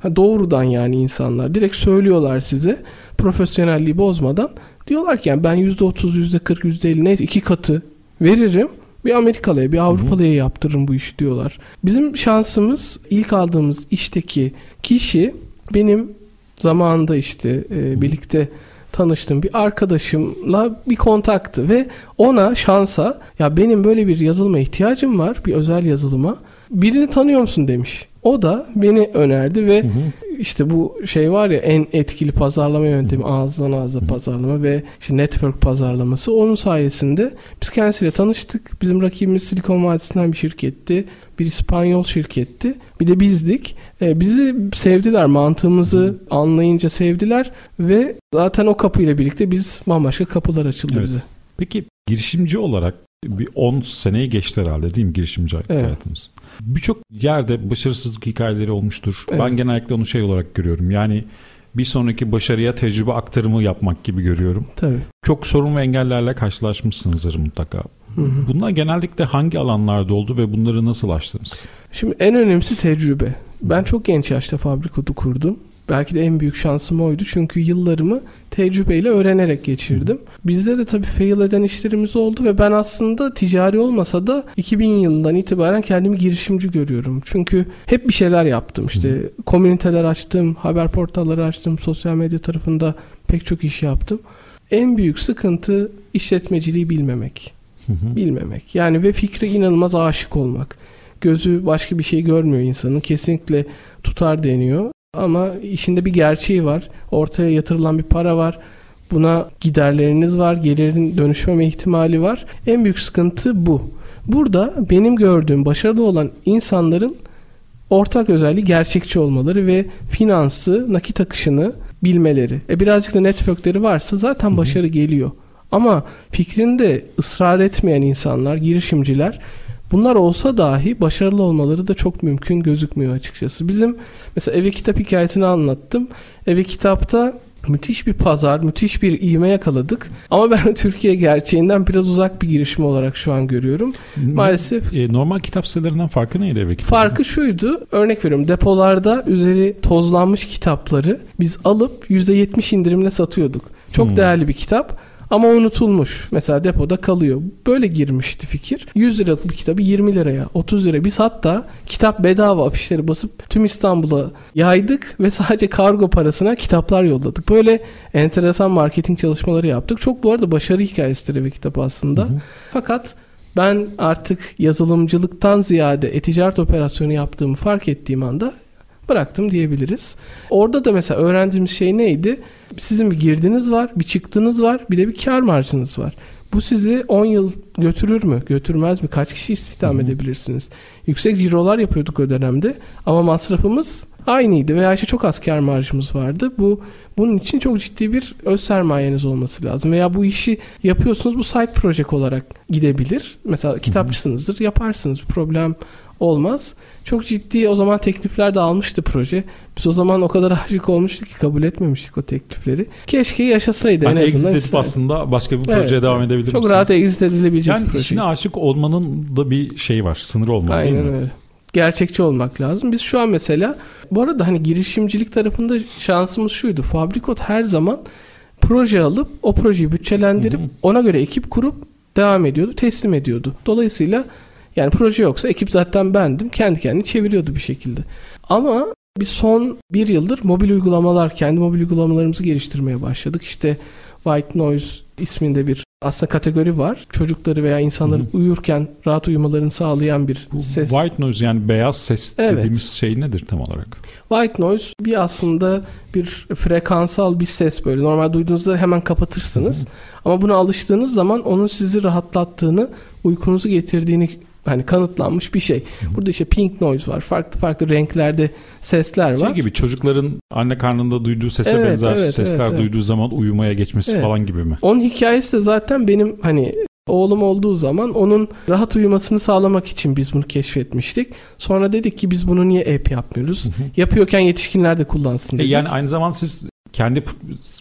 Ha, doğrudan yani insanlar. Direkt söylüyorlar size profesyonelliği bozmadan. Diyorlar ki yani ben %30, %40, %50 neyse iki katı veririm. Bir Amerikalıya, bir Avrupalıya yaptırırım bu işi diyorlar. Bizim şansımız ilk aldığımız işteki kişi benim zamanında işte e, birlikte tanıştığım bir arkadaşımla bir kontaktı ve ona şansa ya benim böyle bir yazılıma ihtiyacım var bir özel yazılıma birini tanıyor musun demiş. O da beni önerdi ve hı hı. İşte bu şey var ya en etkili pazarlama yöntemi ağızdan ağza pazarlama ve işte network pazarlaması. Onun sayesinde biz kendisiyle tanıştık. Bizim rakibimiz Silikon Vadisi'nden bir şirketti. Bir İspanyol şirketti. Bir de bizdik. E, bizi sevdiler. Mantığımızı anlayınca sevdiler ve zaten o kapıyla birlikte biz bambaşka kapılar açıldı evet. bize. Peki girişimci olarak bir 10 seneyi geçti herhalde değil mi girişimci evet. hayatımız? Birçok yerde başarısızlık hikayeleri olmuştur. Evet. Ben genellikle onu şey olarak görüyorum. Yani bir sonraki başarıya tecrübe aktarımı yapmak gibi görüyorum. Tabii. Çok sorun ve engellerle karşılaşmışsınızdır mutlaka. Hı hı. Bunlar genellikle hangi alanlarda oldu ve bunları nasıl aştınız? Şimdi en önemlisi tecrübe. Ben çok genç yaşta fabrikodu kurdum. Belki de en büyük şansım oydu. Çünkü yıllarımı tecrübeyle öğrenerek geçirdim. Bizde de tabii fail eden işlerimiz oldu ve ben aslında ticari olmasa da 2000 yılından itibaren kendimi girişimci görüyorum. Çünkü hep bir şeyler yaptım. İşte komüniteler açtım, haber portalları açtım, sosyal medya tarafında pek çok iş yaptım. En büyük sıkıntı işletmeciliği bilmemek. Bilmemek. Yani ve fikre inanılmaz aşık olmak. Gözü başka bir şey görmüyor insanın. Kesinlikle tutar deniyor. Ama işinde bir gerçeği var. Ortaya yatırılan bir para var. Buna giderleriniz var. Gelirin dönüşmeme ihtimali var. En büyük sıkıntı bu. Burada benim gördüğüm başarılı olan insanların ortak özelliği gerçekçi olmaları ve finansı, nakit akışını bilmeleri. E birazcık da networkleri varsa zaten başarı geliyor. Ama fikrinde ısrar etmeyen insanlar, girişimciler Bunlar olsa dahi başarılı olmaları da çok mümkün gözükmüyor açıkçası. Bizim mesela eve kitap hikayesini anlattım. Eve kitapta müthiş bir pazar, müthiş bir iğme yakaladık. Ama ben [laughs] Türkiye gerçeğinden biraz uzak bir girişim olarak şu an görüyorum. Maalesef. E, normal kitap sitelerinden farkı neydi eve kitabı? Farkı şuydu. Örnek veriyorum. Depolarda üzeri tozlanmış kitapları biz alıp %70 indirimle satıyorduk. Çok hmm. değerli bir kitap. Ama unutulmuş. Mesela depoda kalıyor. Böyle girmişti fikir. 100 liralık bir kitabı 20 liraya, 30 liraya. Biz hatta kitap bedava afişleri basıp tüm İstanbul'a yaydık ve sadece kargo parasına kitaplar yolladık. Böyle enteresan marketing çalışmaları yaptık. Çok bu arada başarı hikayesidir bir kitap aslında. Hı hı. Fakat ben artık yazılımcılıktan ziyade e-ticaret operasyonu yaptığımı fark ettiğim anda bıraktım diyebiliriz. Orada da mesela öğrendiğimiz şey neydi? Sizin bir girdiniz var, bir çıktınız var, bir de bir kar marjınız var. Bu sizi 10 yıl götürür mü, götürmez mi? Kaç kişi istihdam Hı-hı. edebilirsiniz? Yüksek cirolar yapıyorduk o dönemde ama masrafımız aynıydı veya işte çok az kar marjımız vardı. Bu bunun için çok ciddi bir öz sermayeniz olması lazım. Veya bu işi yapıyorsunuz bu side project olarak gidebilir. Mesela kitapçısınızdır yaparsınız problem olmaz. Çok ciddi o zaman teklifler de almıştı proje. Biz o zaman o kadar [laughs] aşık olmuştuk ki kabul etmemiştik o teklifleri. Keşke yaşasaydı yani en azından. Exit edip aslında başka bir projeye evet, devam edebilir Çok misiniz? rahat exit edilebilecek yani bir proje. işine aşık olmanın da bir şey var, sınır olmalı Aynen değil mi? öyle. Gerçekçi olmak lazım. Biz şu an mesela bu arada hani girişimcilik tarafında şansımız şuydu. Fabrikot her zaman proje alıp o projeyi bütçelendirip ona göre ekip kurup devam ediyordu, teslim ediyordu. Dolayısıyla yani proje yoksa ekip zaten bendim. Kendi kendini çeviriyordu bir şekilde. Ama bir son bir yıldır mobil uygulamalar, kendi mobil uygulamalarımızı geliştirmeye başladık. İşte White Noise isminde bir aslında kategori var. Çocukları veya insanların Hı hı. uyurken rahat uyumalarını sağlayan bir Bu ses. White noise yani beyaz ses Evet. dediğimiz şey nedir tam olarak? White noise bir aslında bir frekansal bir ses böyle. Normal duyduğunuzda hemen kapatırsınız. Ama buna alıştığınız zaman onun sizi rahatlattığını, uykunuzu getirdiğini hani kanıtlanmış bir şey. Burada işte pink noise var. Farklı farklı renklerde sesler var. Şey gibi çocukların anne karnında duyduğu sese Evet, benzer evet, sesler evet, evet. duyduğu zaman uyumaya geçmesi Evet. falan gibi mi? Onun hikayesi de zaten benim hani oğlum olduğu zaman onun rahat uyumasını sağlamak için biz bunu keşfetmiştik. Sonra dedik ki biz bunu niye app yapmıyoruz? Yapıyorken yetişkinler de kullansın E dedik. yani aynı zaman siz kendi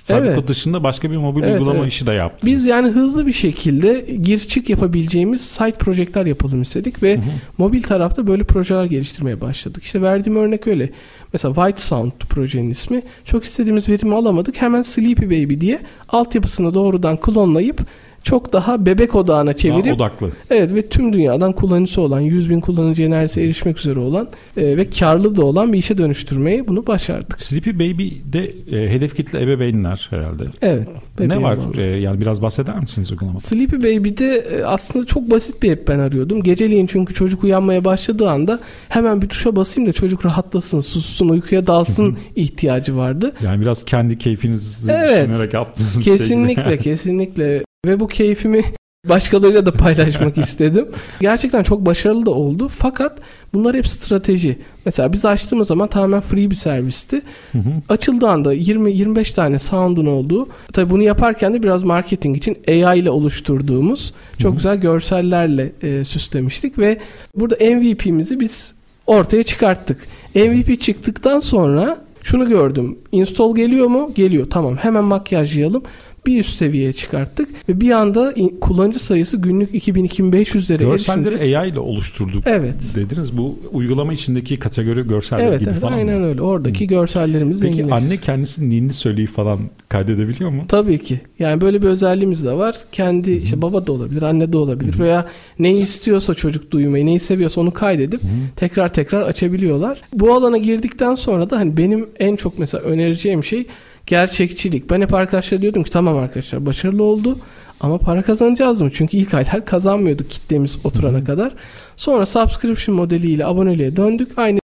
fabrika Evet. dışında başka bir mobil Evet, uygulama evet. işi de yaptınız. Biz yani hızlı bir şekilde gir çık yapabileceğimiz site projekler yapalım istedik ve Hı hı. mobil tarafta böyle projeler geliştirmeye başladık. İşte verdiğim örnek öyle. Mesela White Sound projenin ismi. Çok istediğimiz verimi alamadık. Hemen Sleepy Baby diye altyapısını doğrudan klonlayıp çok daha bebek odağına Daha çevirip odaklı. evet ve tüm dünyadan kullanıcısı olan 100 bin kullanıcıya neredeyse erişmek üzere olan e, ve karlı da olan bir işe dönüştürmeyi bunu başardık. Sleepy Baby'de e, hedef kitle ebeveynler herhalde. Evet. ne var? E, yani biraz bahseder misiniz uygulamada? Sleepy Baby'de e, aslında çok basit bir app ben arıyordum. Geceleyin çünkü çocuk uyanmaya başladığı anda hemen bir tuşa basayım da çocuk rahatlasın, sussun, uykuya dalsın ihtiyacı vardı. Yani biraz kendi keyfinizi Evet. düşünerek yaptığınız şey. Kesinlikle, [laughs] kesinlikle. Ve bu keyfimi [laughs] başkalarıyla da paylaşmak [laughs] istedim. Gerçekten çok başarılı da oldu. Fakat bunlar hep strateji. Mesela biz açtığımız zaman tamamen free bir servisti. Hı hı. Açıldığı anda 20-25 tane sound'un olduğu. Tabii bunu yaparken de biraz marketing için AI ile oluşturduğumuz çok Hı güzel görsellerle e, süslemiştik ve burada MVP'mizi biz ortaya çıkarttık. MVP çıktıktan sonra şunu gördüm. Install geliyor mu? Geliyor. Tamam. Hemen makyajlayalım. Bir üst seviyeye çıkarttık ve bir anda kullanıcı sayısı günlük 2000-2500'lere Görselleri erişince AI ile oluşturduk Evet. dediniz. Bu uygulama içindeki kategori görseller Evet, gibi evet falan aynen mı? öyle. Oradaki görsellerimiz Peki anne kendisi ninni söyleyip falan kaydedebiliyor mu? Tabii ki. Yani böyle bir özelliğimiz de var. Kendi işte baba da olabilir, anne de olabilir veya neyi istiyorsa çocuk duymayı, neyi seviyorsa onu kaydedip tekrar tekrar açabiliyorlar. Bu alana girdikten sonra da hani benim en çok mesela önereceğim şey gerçekçilik. Ben hep arkadaşlara diyordum ki tamam arkadaşlar başarılı oldu ama para kazanacağız mı? Çünkü ilk aylar kazanmıyorduk kitlemiz oturana kadar. Sonra subscription modeliyle aboneliğe döndük. Aynı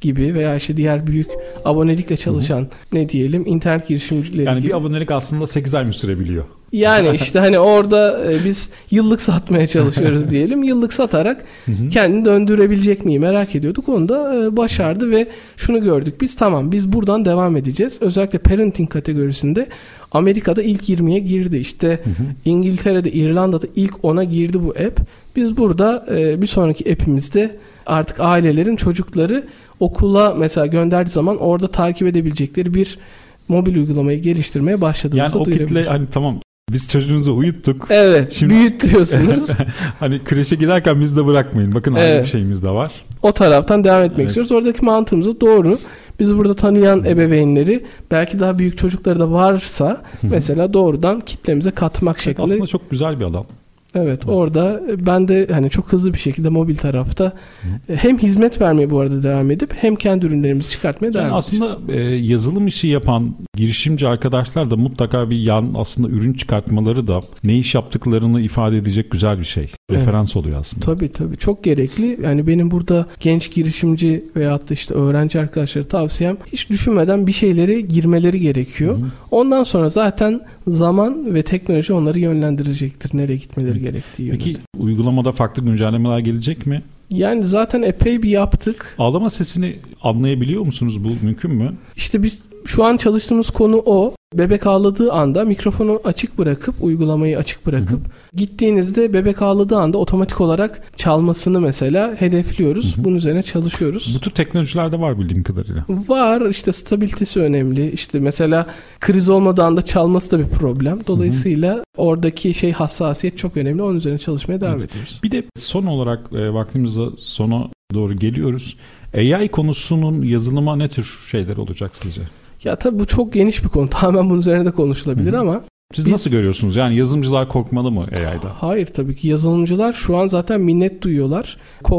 gibi veya işte diğer büyük abonelikle çalışan ne diyelim internet girişimcileri Yani gibi. bir abonelik aslında 8 ay mı sürebiliyor? Yani [laughs] işte hani orada e, biz yıllık satmaya çalışıyoruz [laughs] diyelim. Yıllık satarak kendini döndürebilecek miyi merak ediyorduk. Onu da e, başardı ve şunu gördük biz tamam biz buradan devam edeceğiz. Özellikle parenting kategorisinde Amerika'da ilk 20'ye girdi. İşte İngiltere'de, İrlanda'da ilk 10'a girdi bu app. Biz burada e, bir sonraki app'imizde artık ailelerin çocukları okula mesela gönderdiği zaman orada takip edebilecekleri bir mobil uygulamayı geliştirmeye başladığımızda Yani o kitle hani tamam biz çocuğunuzu uyuttuk. Evet, Şimdi- büyütüyorsunuz. [laughs] hani kreşe giderken biz de bırakmayın. Bakın ayrı Evet. bir şeyimiz de var. o taraftan devam etmek Evet. istiyoruz. Oradaki mantığımız doğru. Biz burada tanıyan ebeveynleri belki daha büyük çocukları da varsa mesela doğrudan kitlemize katmak şeklinde. Aslında çok güzel bir alan. Evet orada ben de hani çok hızlı bir şekilde mobil tarafta hem hizmet vermeye bu arada devam edip hem kendi ürünlerimizi çıkartmaya devam Yani edeceğiz. aslında e, yazılım işi yapan girişimci arkadaşlar da mutlaka bir yan aslında ürün çıkartmaları da ne iş yaptıklarını ifade edecek güzel bir şey. Evet. Referans oluyor aslında. Tabii tabii çok gerekli. Yani benim burada genç girişimci veyahut da işte öğrenci arkadaşlara tavsiyem hiç düşünmeden bir şeyleri girmeleri gerekiyor. Ondan sonra zaten zaman ve teknoloji onları yönlendirecektir nereye gitmeleri gerektiği yönünde. Peki uygulamada farklı güncellemeler gelecek mi? Yani zaten epey bir yaptık. Ağlama sesini anlayabiliyor musunuz? Bu mümkün mü? İşte biz şu an çalıştığımız konu o. Bebek ağladığı anda mikrofonu açık bırakıp uygulamayı açık bırakıp gittiğinizde bebek ağladığı anda otomatik olarak çalmasını mesela hedefliyoruz. Bunun üzerine çalışıyoruz. Bu tür teknolojiler de var bildiğim kadarıyla. Var işte stabilitesi önemli. İşte mesela kriz olmadığı anda çalması da bir problem. Dolayısıyla oradaki şey hassasiyet çok önemli. Onun üzerine çalışmaya devam ediyoruz. Bir de son olarak e, vaktimizde sona doğru geliyoruz. AI konusunun yazılıma ne tür şeyler olacak sizce? Ya tabii bu çok geniş bir konu. [laughs] Tamamen bunun üzerine de konuşulabilir ama Siz Biz- nasıl görüyorsunuz? Yani yazılımcılar korkmalı mı AI'da? hayır tabii ki yazılımcılar şu an zaten minnet duyuyorlar.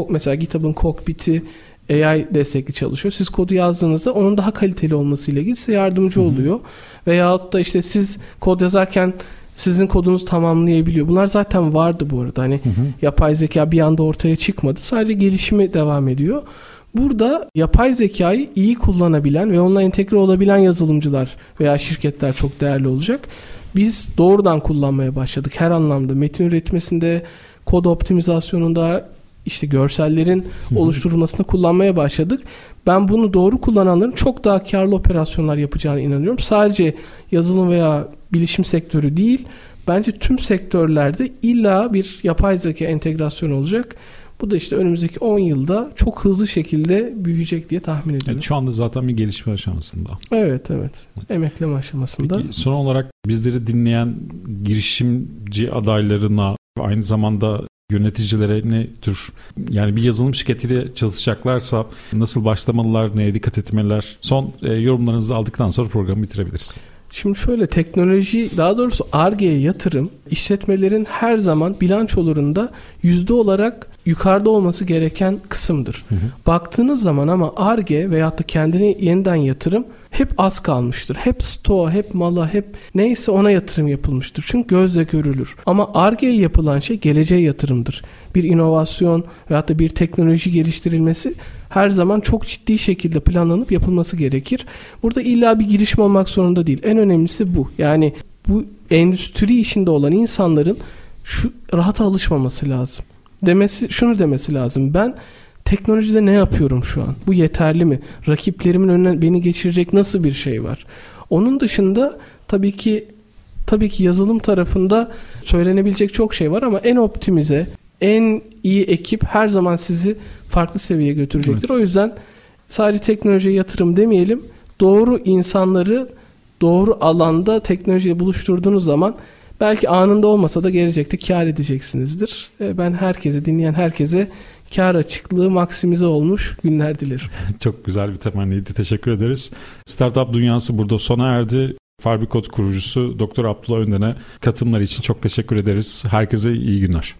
Mesela GitHub'ın cockpit'i AI destekli çalışıyor. Siz kodu yazdığınızda onun daha kaliteli olmasıyla ilgili size yardımcı oluyor. Veyahut da işte siz kod yazarken sizin kodunuzu tamamlayabiliyor. Bunlar zaten vardı bu arada. Hani hı hı. yapay zeka bir anda ortaya çıkmadı. Sadece gelişimi devam ediyor. Burada yapay zekayı iyi kullanabilen ve onunla entegre olabilen yazılımcılar veya şirketler çok değerli olacak. Biz doğrudan kullanmaya başladık her anlamda. Metin üretmesinde, kod optimizasyonunda, işte görsellerin oluşturulmasında kullanmaya başladık. Ben bunu doğru kullananların çok daha karlı operasyonlar yapacağına inanıyorum. Sadece yazılım veya bilişim sektörü değil, bence tüm sektörlerde illa bir yapay zeka entegrasyonu olacak. Bu da işte önümüzdeki 10 yılda çok hızlı şekilde büyüyecek diye tahmin ediyorum. Evet, şu anda zaten bir gelişme aşamasında. Evet, evet. evet. Emekleme aşamasında. Peki son olarak bizleri dinleyen girişimci adaylarına aynı zamanda yöneticilere ne tür yani bir yazılım şirketiyle çalışacaklarsa nasıl başlamalılar, neye dikkat etmeliler? Son e, yorumlarınızı aldıktan sonra programı bitirebiliriz. Şimdi şöyle teknoloji daha doğrusu ARGE'ye yatırım işletmelerin her zaman bilançolarında yüzde olarak yukarıda olması gereken kısımdır. Hı hı. Baktığınız zaman ama ARGE veyahut da kendine yeniden yatırım hep az kalmıştır. Hep stoğa, hep mala, hep neyse ona yatırım yapılmıştır. Çünkü gözle görülür. Ama ARGE'ye yapılan şey geleceğe yatırımdır. Bir inovasyon veyahut da bir teknoloji geliştirilmesi her zaman çok ciddi şekilde planlanıp yapılması gerekir. Burada illa bir girişim olmak zorunda değil. En önemlisi bu. Yani bu endüstri işinde olan insanların şu rahata alışmaması lazım. Demesi şunu demesi lazım. Ben teknolojide ne yapıyorum şu an? Bu yeterli mi? Rakiplerimin önüne beni geçirecek nasıl bir şey var? Onun dışında tabii ki tabii ki yazılım tarafında söylenebilecek çok şey var ama en optimize, en iyi ekip her zaman sizi farklı seviyeye götürecektir. Evet. O yüzden sadece teknolojiye yatırım demeyelim. Doğru insanları doğru alanda teknolojiyle buluşturduğunuz zaman belki anında olmasa da gelecekte kar edeceksinizdir. E, ben herkese, dinleyen herkese kar açıklığı maksimize olmuş günler dilerim. [laughs] Çok güzel bir temenniydi. Teşekkür ederiz. Startup dünyası burada sona erdi. Farbikot kurucusu Doktor Abdullah Önden'e katılımları için çok teşekkür ederiz. Herkese iyi günler.